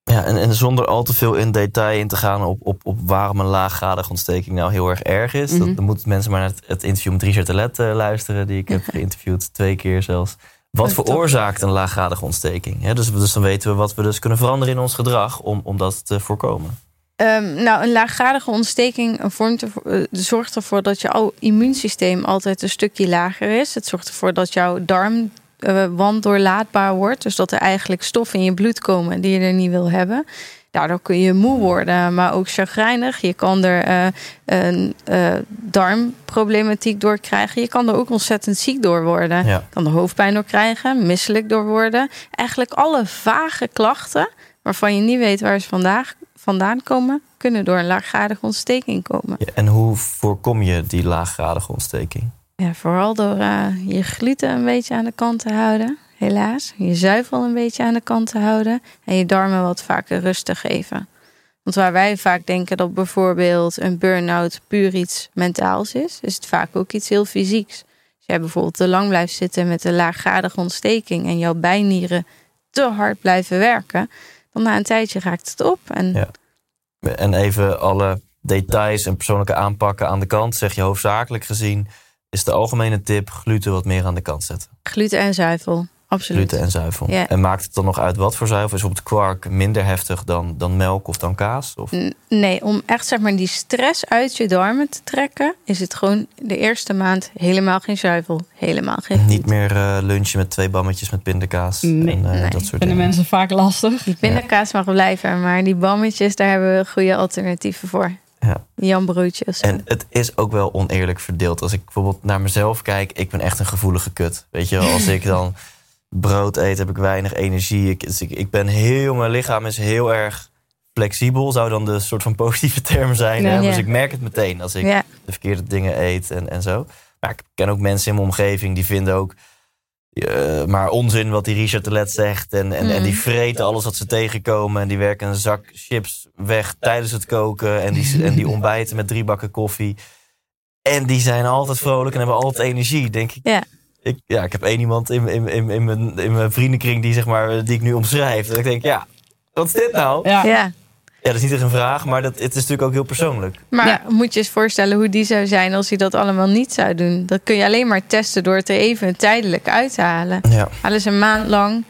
Speaker 1: Ja, en, en zonder al te veel in detail in te gaan op, op, op waarom een laaggradige ontsteking nou heel erg erg is. dat, mhm. dan moeten mensen maar naar het, interview met Richard Telet uh, luisteren, die ik heb geïnterviewd, twee keer zelfs. Wat veroorzaakt een laaggradige ontsteking? dus, dus dan weten we wat we dus kunnen veranderen in ons gedrag om, om dat te voorkomen.
Speaker 4: Um, nou, een laaggradige ontsteking vormt ervoor, uh, zorgt ervoor dat jouw immuunsysteem altijd een stukje lager is. Het zorgt ervoor dat jouw darm uh, wanddoorlaatbaar wordt. Dus dat er eigenlijk stoffen in je bloed komen die je er niet wil hebben. Daardoor kun je moe worden, maar ook chagrijnig. Je kan er uh, een uh, darmproblematiek door krijgen. Je kan er ook ontzettend ziek door worden.
Speaker 1: Ja.
Speaker 4: Je kan er hoofdpijn door krijgen, misselijk door worden. Eigenlijk alle vage klachten waarvan je niet weet waar ze vandaag, vandaan komen, kunnen door een laaggradige ontsteking komen.
Speaker 1: Ja, en hoe voorkom je die laaggradige ontsteking?
Speaker 4: Ja, vooral door uh, je gluten een beetje aan de kant te houden, helaas. Je zuivel een beetje aan de kant te houden en je darmen wat vaker rust te geven. Want waar wij vaak denken dat bijvoorbeeld een burn-out puur iets mentaals is, is het vaak ook iets heel fysieks. Als jij bijvoorbeeld te lang blijft zitten met een laaggradige ontsteking en jouw bijnieren te hard blijven werken, dan na een tijdje raakt het op. En,
Speaker 1: en even alle details en persoonlijke aanpakken aan de kant, zeg je hoofdzakelijk gezien is de algemene tip gluten wat meer aan de kant zetten.
Speaker 4: Gluten en zuivel, absoluut.
Speaker 1: Gluten en zuivel. En maakt het dan nog uit wat voor zuivel? Is op het kwark minder heftig dan, dan melk of dan kaas? Of?
Speaker 4: Nee, om echt zeg maar die stress uit je darmen te trekken, is het gewoon de eerste maand helemaal geen zuivel. Helemaal geen
Speaker 1: Niet meer uh, lunchen met twee bammetjes met pindakaas.
Speaker 3: Nee,
Speaker 1: en, uh,
Speaker 3: nee.
Speaker 1: dat soort
Speaker 3: vinden mensen vaak lastig.
Speaker 4: Die pindakaas mag blijven, maar die bammetjes, daar hebben we goede alternatieven voor.
Speaker 1: Ja.
Speaker 4: Jan Broodjes.
Speaker 1: En het is ook wel oneerlijk verdeeld. Als ik bijvoorbeeld naar mezelf kijk, ik ben echt een gevoelige kut. Weet je, als ik dan [laughs] brood eet, heb ik weinig energie. Ik, dus ik, ik ben heel, mijn lichaam is heel erg flexibel, zou dan de soort van positieve term zijn. Ja, Dus ik merk het meteen als ik de verkeerde dingen eet en, en zo. Maar ik ken ook mensen in mijn omgeving die vinden ook uh, maar onzin wat die Richard de Let zegt. En, en, en die mm. vreten alles wat ze tegenkomen. En die werken een zak chips weg tijdens het koken. En die, en die [laughs] ontbijten met drie bakken koffie. En die zijn altijd vrolijk en hebben altijd energie, denk ik.
Speaker 4: Ja.
Speaker 1: Ik, ja, ik heb één iemand in, in, in, in, mijn, in mijn vriendenkring die, zeg maar, die ik nu omschrijf. En ik denk, ja, wat is dit nou?
Speaker 4: Ja. ja.
Speaker 1: Ja, dat is niet echt een vraag, maar dat, het is natuurlijk ook heel persoonlijk.
Speaker 4: Maar moet je eens voorstellen hoe die zou zijn als hij dat allemaal niet zou doen. Dat kun je alleen maar testen door het er even tijdelijk uit te halen.
Speaker 1: Ja.
Speaker 4: Halen ze een maand lang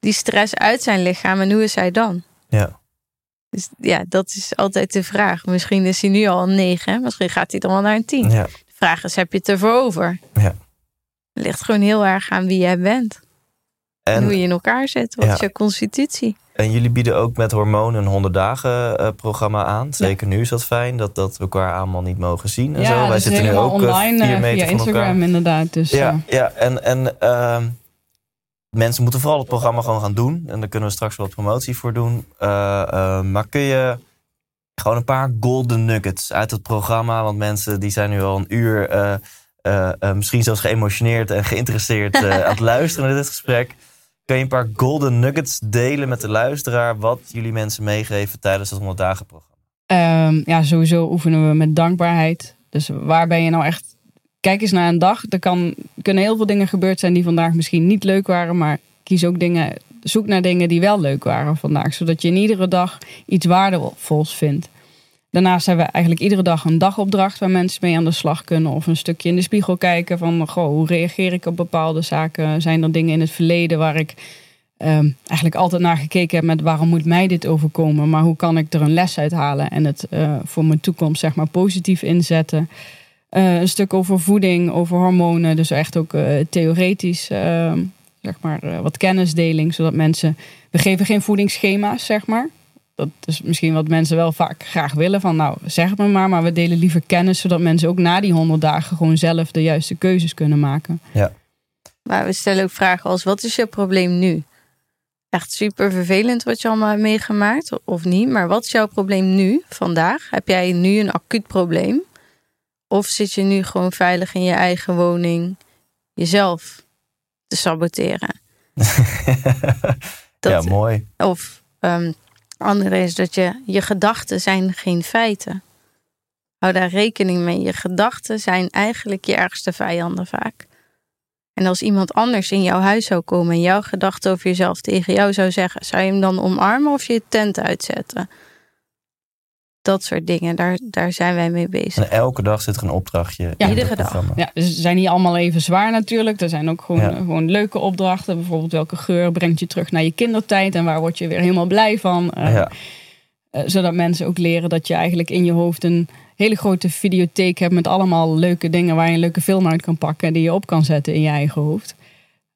Speaker 4: die stress uit zijn lichaam en hoe is hij dan?
Speaker 1: Ja.
Speaker 4: Dus ja, dat is altijd de vraag. Misschien is hij nu al een 9, misschien gaat hij dan wel naar een 10.
Speaker 1: Ja.
Speaker 4: De vraag is, heb je het ervoor over?
Speaker 1: Ja.
Speaker 4: Het ligt gewoon heel erg aan wie jij bent. En, hoe je in elkaar zit. Wat is je constitutie?
Speaker 1: En jullie bieden ook met hormonen een 100 dagen uh, programma aan. Zeker nu is dat fijn, dat, dat we elkaar allemaal niet mogen zien. En
Speaker 3: ja,
Speaker 1: zo. Wij zitten nu ook
Speaker 3: eh, online,
Speaker 1: vier meter
Speaker 3: via
Speaker 1: van
Speaker 3: Instagram
Speaker 1: elkaar.
Speaker 3: inderdaad. Dus,
Speaker 1: ja, ja, en, en uh, mensen moeten vooral het programma gewoon gaan doen. En daar kunnen we straks wat promotie voor doen. maar kun je gewoon een paar golden nuggets uit het programma. Want mensen die zijn nu al een uur misschien zelfs geëmotioneerd en geïnteresseerd [laughs] aan het luisteren naar dit gesprek. Kun je een paar golden nuggets delen met de luisteraar... wat jullie mensen meegeven tijdens het 100 dagen programma?
Speaker 3: Ehm, ja, sowieso oefenen we met dankbaarheid. Dus waar ben je nou echt... Kijk eens naar een dag. Er kan, kunnen heel veel dingen gebeurd zijn die vandaag misschien niet leuk waren. Maar kies ook dingen, zoek naar dingen die wel leuk waren vandaag. Zodat je in iedere dag iets waardevols vindt. Daarnaast hebben we eigenlijk iedere dag een dagopdracht waar mensen mee aan de slag kunnen. Of een stukje in de spiegel kijken van goh, hoe reageer ik op bepaalde zaken? Zijn er dingen in het verleden waar ik ehm, eigenlijk altijd naar gekeken heb met waarom moet mij dit overkomen? Maar hoe kan ik er een les uit halen en het eh, voor mijn toekomst zeg maar positief inzetten? Eh, een stuk over voeding, over hormonen. Dus echt ook eh, theoretisch ehm, zeg maar wat kennisdeling. Zodat mensen... We geven geen voedingsschema's zeg maar dat is misschien wat mensen wel vaak graag willen. Van nou, zeg het me maar. Maar we delen liever kennis. Zodat mensen ook na die honderd dagen gewoon zelf de juiste keuzes kunnen maken.
Speaker 1: Ja.
Speaker 4: Maar we stellen ook vragen als: wat is je probleem nu? Echt super vervelend wat je allemaal hebt meegemaakt, of niet. Maar wat is jouw probleem nu, vandaag? Heb jij nu een acuut probleem? Of zit je nu gewoon veilig in je eigen woning jezelf te saboteren? [laughs]
Speaker 1: ja, mooi.
Speaker 4: Of um, andere is dat je, je gedachten zijn geen feiten. Hou daar rekening mee. Je gedachten zijn eigenlijk je ergste vijanden vaak. En als iemand anders in jouw huis zou komen en jouw gedachten over jezelf tegen jou zou zeggen, zou je hem dan omarmen of je tent uitzetten? Dat soort dingen. Daar, daar zijn wij mee bezig.
Speaker 1: En elke dag zit er een opdrachtje.
Speaker 3: Ja, iedere dag. Ja, dus ze zijn niet allemaal even zwaar natuurlijk. Er zijn ook gewoon, gewoon leuke opdrachten. Bijvoorbeeld welke geur brengt je terug naar je kindertijd en waar word je weer helemaal blij van. Uh, ja. uh, zodat mensen ook leren dat je eigenlijk in je hoofd een hele grote videotheek hebt met allemaal leuke dingen waar je een leuke film uit kan pakken die je op kan zetten in je eigen hoofd.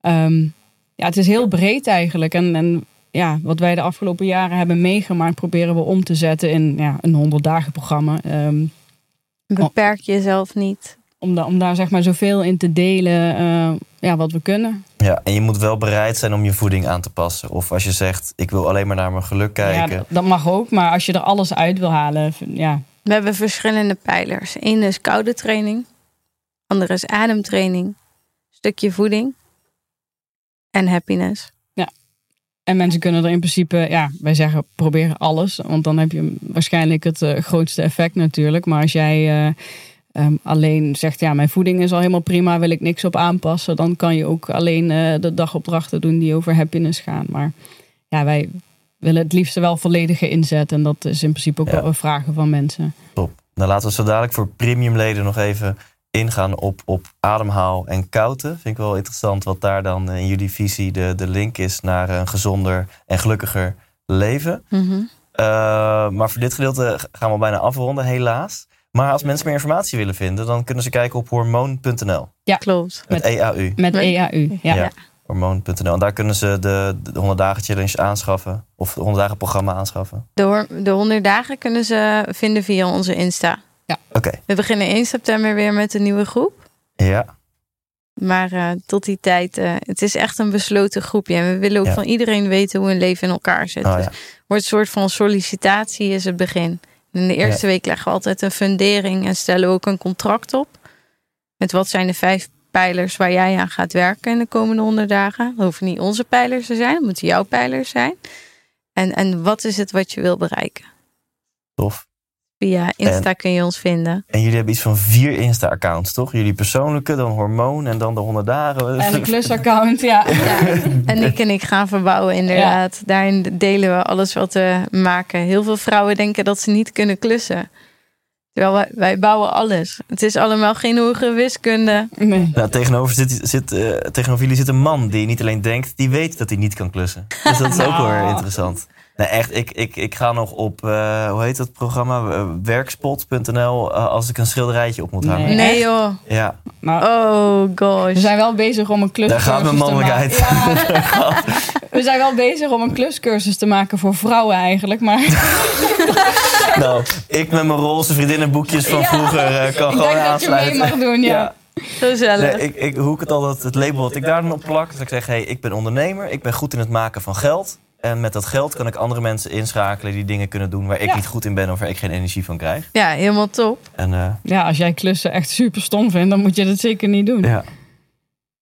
Speaker 3: Um, ja, het is heel breed eigenlijk. En, en ja, wat wij de afgelopen jaren hebben meegemaakt, proberen we om te zetten in ja, een 100 dagen programma. Um,
Speaker 4: Beperk jezelf niet.
Speaker 3: Om, da om daar zeg maar zoveel in te delen uh, ja, wat we kunnen.
Speaker 1: Ja, en je moet wel bereid zijn om je voeding aan te passen. Of als je zegt, ik wil alleen maar naar mijn geluk kijken.
Speaker 3: Ja, dat mag ook, maar als je er alles uit wil halen, ja.
Speaker 4: We hebben verschillende pijlers. Eén is koude training. Andere is ademtraining. Stukje voeding. En happiness.
Speaker 3: En mensen kunnen er in principe, ja, wij zeggen probeer alles. Want dan heb je waarschijnlijk het uh, grootste effect natuurlijk. Maar als jij uh, um, alleen zegt, ja, mijn voeding is al helemaal prima, wil ik niks op aanpassen. Dan kan je ook alleen uh, de dagopdrachten doen die over happiness gaan. Maar ja, wij willen het liefst wel volledige inzet. En dat is in principe ook ja. wel een vragen van mensen.
Speaker 1: Top. Nou laten we zo dadelijk voor premiumleden nog even ingaan op, op ademhaal en koude. Vind ik wel interessant wat daar dan in jullie visie de, de link is naar een gezonder en gelukkiger leven. Mm -hmm. uh, maar voor dit gedeelte gaan we bijna afronden, helaas. Maar als mensen meer informatie willen vinden, dan kunnen ze kijken op hormoon.nl.
Speaker 4: Ja, klopt.
Speaker 1: Met, met EAU.
Speaker 3: Met EAU, ja. ja.
Speaker 1: Hormoon.nl. En daar kunnen ze de, de 100 dagen challenge aanschaffen. Of de 100 dagen programma aanschaffen.
Speaker 4: De, de 100 dagen kunnen ze vinden via onze Insta.
Speaker 3: Ja.
Speaker 1: Oké.
Speaker 4: We beginnen 1 september weer met een nieuwe groep.
Speaker 1: Ja.
Speaker 4: Maar uh, tot die tijd, uh, het is echt een besloten groepje. En we willen ook ja. van iedereen weten hoe een leven in elkaar zit.
Speaker 1: Oh,
Speaker 4: dus
Speaker 1: ja.
Speaker 4: wordt een soort van sollicitatie is het begin. En in de eerste week leggen we altijd een fundering en stellen we ook een contract op. Met wat zijn de vijf pijlers waar jij aan gaat werken in de komende honderd dagen. Dat hoeven niet onze pijlers te zijn, dat moeten jouw pijlers zijn. En, en wat is het wat je wil bereiken?
Speaker 1: Tof.
Speaker 4: Via Insta en, kun je ons vinden.
Speaker 1: En jullie hebben iets van vier Insta-accounts, toch? Jullie persoonlijke, dan hormoon en dan de 100 dagen.
Speaker 3: En een [laughs] klusaccount, ja.
Speaker 4: ja. En Nick en ik gaan verbouwen, inderdaad. Ja. Daarin delen we alles wat we maken. Heel veel vrouwen denken dat ze niet kunnen klussen. Terwijl wij, wij bouwen alles. Het is allemaal geen hogere wiskunde.
Speaker 3: Nee.
Speaker 1: Nou, tegenover, zit, zit, uh, tegenover jullie zit een man die niet alleen denkt, die weet dat hij niet kan klussen. Dus dat is ook
Speaker 3: Nou.
Speaker 1: weer interessant. Nee, echt, ik, ik, ik ga nog op, uh, hoe heet dat programma? Uh, werkspot.nl uh, als ik een schilderijtje op moet hangen.
Speaker 3: Nee.
Speaker 4: Nee joh.
Speaker 1: Ja,
Speaker 3: Maar
Speaker 4: Oh
Speaker 3: we
Speaker 4: gosh.
Speaker 3: zijn wel bezig om een
Speaker 1: daar gaat mijn
Speaker 3: kluscursus te maken.
Speaker 1: mannelijkheid.
Speaker 3: Ja, [laughs] [laughs] we zijn wel bezig om een kluscursus te maken voor vrouwen eigenlijk. Maar [laughs]
Speaker 1: nou, ik met mijn roze vriendinnenboekjes van
Speaker 3: Ja.
Speaker 1: vroeger eh, kan
Speaker 3: ik
Speaker 1: gewoon
Speaker 3: denk dat je mee
Speaker 1: aansluiten.
Speaker 3: mag doen, ja.
Speaker 4: Gezellig.
Speaker 1: Nee, ik, ik, hoe ik het altijd, het label wat ik daar dan op plak. Dus ik zeg, hey, ik ben ondernemer, ik ben goed in het maken van geld. En met dat geld kan ik andere mensen inschakelen die dingen kunnen doen waar ik
Speaker 3: Ja.
Speaker 1: niet goed in ben of waar ik geen energie van krijg.
Speaker 4: Ja, helemaal top.
Speaker 1: En eh,
Speaker 3: Ja, als jij klussen echt super stom vindt, dan moet je dat zeker niet doen.
Speaker 1: ja.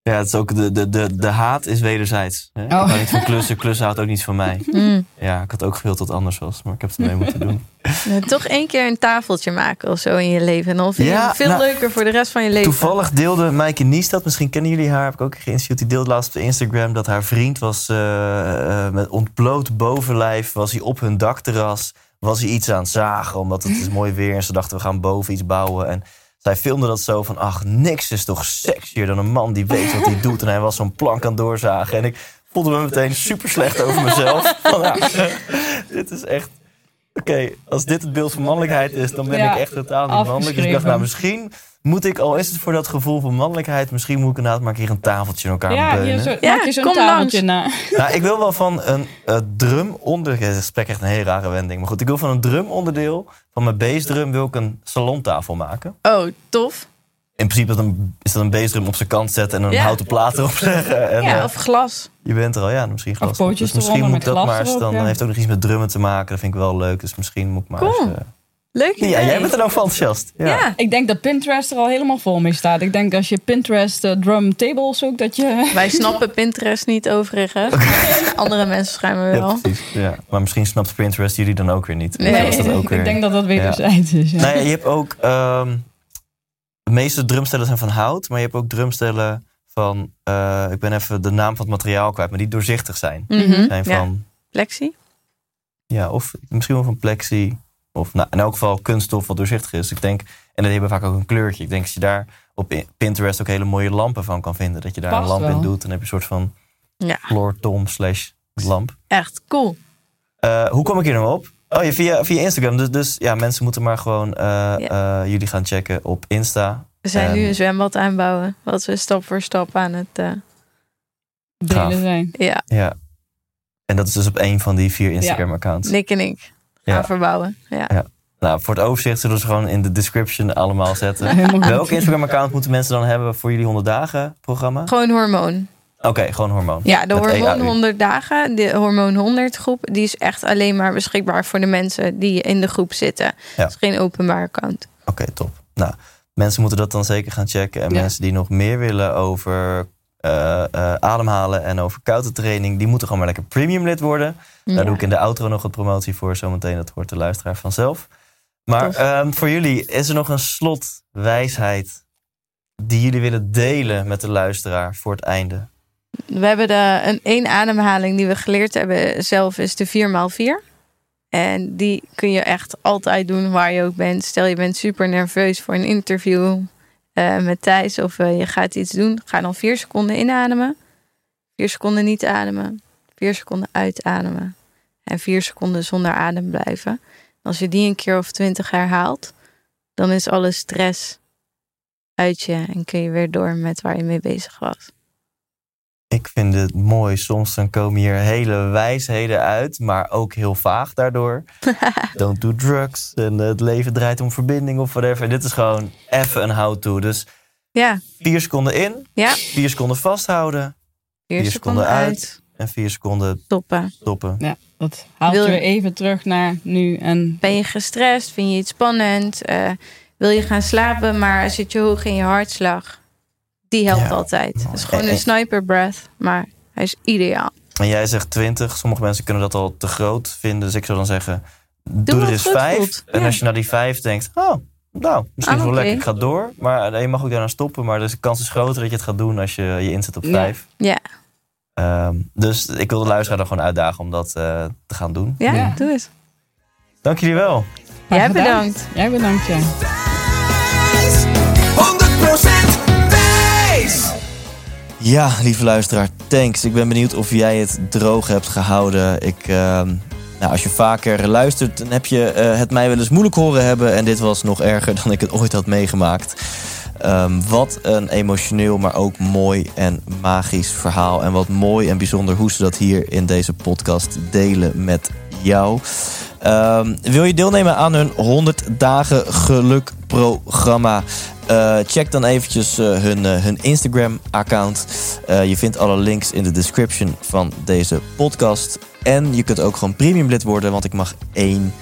Speaker 1: Ja, het is ook de, de, de, de haat is wederzijds. Hè? Ik
Speaker 3: Oh.
Speaker 1: hou niet van klussen, klussen houdt ook niet van mij. [laughs]
Speaker 4: Mm.
Speaker 1: Ja, ik had ook gewild dat anders was, maar ik heb het ermee moeten doen.
Speaker 4: Nou, Toch één keer een tafeltje maken of zo in je leven. En dan vind je
Speaker 1: Ja,
Speaker 4: het veel
Speaker 1: nou,
Speaker 4: leuker voor de rest van je leven.
Speaker 1: Toevallig deelde Maaike Niestad, misschien kennen jullie haar, heb ik ook geïnterviewd. Die deelde laatst op Instagram dat haar vriend was eh, eh, met ontbloot bovenlijf. Was hij op hun dakterras, was hij iets aan het zagen, omdat het is mooi weer. En ze dachten, we gaan boven iets bouwen. En zij filmde dat zo van, ach, niks is toch sexier dan een man die weet wat hij [laughs] doet. En hij was zo'n plank aan het doorzagen. En ik voelde me meteen super slecht over mezelf. [laughs] Van, ja, dit is echt... Oké, als dit het beeld van mannelijkheid is, dan ben
Speaker 3: Ja,
Speaker 1: ik echt totaal niet mannelijk. Dus ik dacht, nou misschien moet ik, al is het voor dat gevoel van mannelijkheid, misschien moet ik inderdaad maar een keer een tafeltje in elkaar
Speaker 3: Ja,
Speaker 1: beunen.
Speaker 3: zo,
Speaker 4: Ja,
Speaker 3: maak je zo'n
Speaker 4: kom
Speaker 3: tafeltje na.
Speaker 1: Nou, ik wil wel van een eh, drum onder. Dit gesprek echt een hele rare wending. Maar goed, ik wil van een drum onderdeel, van mijn bassdrum, wil ik een salontafel maken.
Speaker 4: Oh, tof.
Speaker 1: In principe is dat een, is dat een bassdrum op zijn kant zetten en een
Speaker 4: Ja.
Speaker 1: houten plaat erop leggen. En,
Speaker 4: ja,
Speaker 1: eh,
Speaker 4: of glas.
Speaker 1: je bent er al, ja, misschien glas.
Speaker 3: pootjes
Speaker 1: dus misschien moet
Speaker 3: met
Speaker 1: dat
Speaker 3: glas
Speaker 1: maar eens dan,
Speaker 3: ja.
Speaker 1: dan heeft het ook nog iets met drummen te maken. Dat vind ik wel leuk. Dus misschien moet ik maar
Speaker 4: Cool.
Speaker 1: eens,
Speaker 4: Leuk idee.
Speaker 1: Ja, jij bent er van enthousiast. Ja.
Speaker 4: Ja.
Speaker 3: Ik denk dat Pinterest er al helemaal vol mee staat. Ik denk als je Pinterest eh, drum table zoekt, dat je...
Speaker 4: Wij snappen Pinterest niet overigens. [laughs] Andere mensen schijnbaar
Speaker 1: Ja,
Speaker 4: wel.
Speaker 1: precies. Ja. Maar misschien snapt Pinterest jullie dan ook weer niet.
Speaker 4: Nee,
Speaker 1: dat ook [laughs] weer...
Speaker 3: ik denk dat dat wederzijds is. Ja.
Speaker 1: Nou ja, je hebt ook... ehm, de meeste drumstellen zijn van hout. Maar je hebt ook drumstellen van... eh, ik ben even de naam van het materiaal kwijt. Maar die doorzichtig zijn.
Speaker 4: Mhm.
Speaker 1: Zijn
Speaker 4: Ja.
Speaker 1: van...
Speaker 4: Plexi?
Speaker 1: Ja, of misschien wel van plexi. Of nou, in elk geval kunststof wat doorzichtig is. Ik denk... En die hebben vaak ook een kleurtje. Ik denk als je daar op Pinterest ook hele mooie lampen van kan vinden. Dat je daar
Speaker 3: Past
Speaker 1: een lamp in doet. Dan heb je een soort van
Speaker 4: Ja,
Speaker 1: floor tom slash lamp.
Speaker 4: echt cool.
Speaker 1: Eh, hoe kom ik hier nou op? Oh ja, via, via Instagram. Dus, dus ja, mensen moeten maar gewoon eh, eh, jullie gaan checken op Insta.
Speaker 4: We zijn nu een zwembad aanbouwen. Wat we stap voor stap aan het... eh,
Speaker 3: Delen zijn.
Speaker 4: ja,
Speaker 1: Ja. En dat is dus op één van die vier Instagram-accounts.
Speaker 4: Nick en ik gaan
Speaker 1: Ja.
Speaker 4: verbouwen. Ja.
Speaker 1: Nou, voor het overzicht zullen we ze gewoon in de description allemaal zetten. [laughs]
Speaker 3: Helemaal goed.
Speaker 1: Welk Instagram-account moeten mensen dan hebben voor jullie 100 dagen programma?
Speaker 4: Gewoon hormoon.
Speaker 1: Oké, gewoon hormoon.
Speaker 4: Ja, de
Speaker 1: Met
Speaker 4: hormoon
Speaker 1: EAU.
Speaker 4: 100 dagen, de hormoon 100 groep, die is echt alleen maar beschikbaar voor de mensen die in de groep zitten.
Speaker 1: Ja.
Speaker 4: Het is geen openbaar account.
Speaker 1: Oké, top. Nou, mensen moeten dat dan zeker gaan checken. En
Speaker 3: Ja.
Speaker 1: mensen die nog meer willen over eh, eh, ademhalen en over koude training, die moeten gewoon maar lekker premium lid worden. Daar doe ik in de outro nog wat promotie voor. Zometeen, dat hoort de luisteraar vanzelf. Maar ehm, voor jullie, is er nog een slotwijsheid die jullie willen delen met de luisteraar voor het einde?
Speaker 4: We hebben de, een één ademhaling die we geleerd hebben zelf is de 4x4. En die kun je echt altijd doen waar je ook bent. Stel je bent super nerveus voor een interview eh, met Thijs of eh, je gaat iets doen. Ga dan vier seconden inademen. Vier seconden niet ademen. Vier seconden uitademen. En vier seconden zonder adem blijven. Als je die een keer of twintig herhaalt, dan is alle stress uit je en kun je weer door met waar je mee bezig was.
Speaker 1: Ik vind het mooi. Soms dan komen hier hele wijsheden uit, maar ook heel vaag daardoor. [laughs] Don't do drugs. En het leven draait om verbinding of whatever. Dit is gewoon even een how-to. Dus
Speaker 4: Ja,
Speaker 1: vier seconden in,
Speaker 4: ja.
Speaker 1: vier seconden vasthouden
Speaker 4: Vier,
Speaker 1: Vier
Speaker 4: seconden,
Speaker 1: seconden
Speaker 4: uit.
Speaker 1: uit. en vier seconden
Speaker 4: Stoppen.
Speaker 1: stoppen.
Speaker 3: Ja, dat haalt
Speaker 4: Wil
Speaker 3: je
Speaker 4: je-
Speaker 3: weer even terug naar nu. En
Speaker 4: Ben je gestrest? Vind je iets spannend? Eh, wil je gaan slapen, maar zit je hoog in je hartslag? Die helpt
Speaker 1: Ja.
Speaker 4: altijd. Het is gewoon
Speaker 1: En-
Speaker 4: een
Speaker 1: en-
Speaker 4: sniper breath, maar hij is ideaal.
Speaker 1: En jij zegt 20. Sommige mensen kunnen dat al te groot vinden. Dus ik zou dan zeggen, doe, er eens vijf. En
Speaker 4: Ja.
Speaker 1: als je naar die vijf denkt, oh, nou, misschien is
Speaker 4: Ah,
Speaker 1: wel lekker, ik ga door. Maar eh, je mag ook daarna stoppen. Maar dus de kans is groter dat je het gaat doen als je je inzet op
Speaker 3: Ja.
Speaker 1: vijf.
Speaker 4: Ja,
Speaker 1: Ehm, dus ik wil de luisteraar dan gewoon uitdagen om dat eh, te gaan doen.
Speaker 4: ja,
Speaker 3: Ja.
Speaker 4: doe eens.
Speaker 1: Dank jullie wel.
Speaker 4: Jij bedankt.
Speaker 3: Jij bedankt, ja.
Speaker 1: Ja, lieve luisteraar, thanks. Ik ben benieuwd of jij het droog hebt gehouden. Ik, ehm, nou, als je vaker luistert, dan heb je eh, het mij wel eens moeilijk horen hebben. En dit was nog erger dan ik het ooit had meegemaakt. Ehm, wat een emotioneel, maar ook mooi en magisch verhaal. En wat mooi en bijzonder hoe ze dat hier in deze podcast delen met jou. Ehm, wil je deelnemen aan hun 100 dagen geluk programma? Eh, check dan eventjes eh, hun, eh, hun Instagram-account. Je vindt alle links in de description van deze podcast. En je kunt ook gewoon premium lid worden, want ik mag één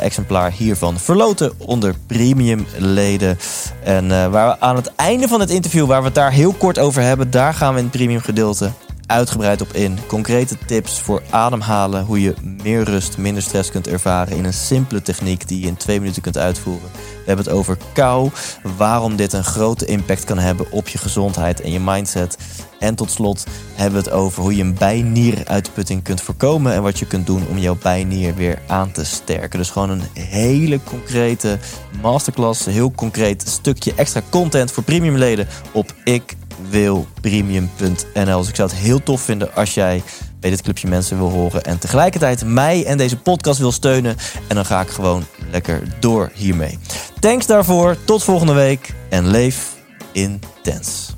Speaker 1: exemplaar hiervan verloten onder premium leden. En waar we aan het einde van het interview, waar we het daar heel kort over hebben, daar gaan we in het premium gedeelte uitgebreid op in. Concrete tips voor ademhalen, hoe je meer rust, minder stress kunt ervaren in een simpele techniek die je in twee minuten kunt uitvoeren. We hebben het over kou, waarom dit een grote impact kan hebben op je gezondheid en je mindset. En tot slot hebben we het over hoe je een bijnieruitputting kunt voorkomen en wat je kunt doen om jouw bijnier weer aan te sterken. Dus gewoon een hele concrete masterclass, heel concreet stukje extra content voor premiumleden op ikwilpremium.nl. Dus ik zou het heel tof vinden als jij bij dit clubje mensen wil horen en tegelijkertijd mij en deze podcast wil steunen. En dan ga ik gewoon lekker door hiermee. Thanks daarvoor, tot volgende week en leef intens.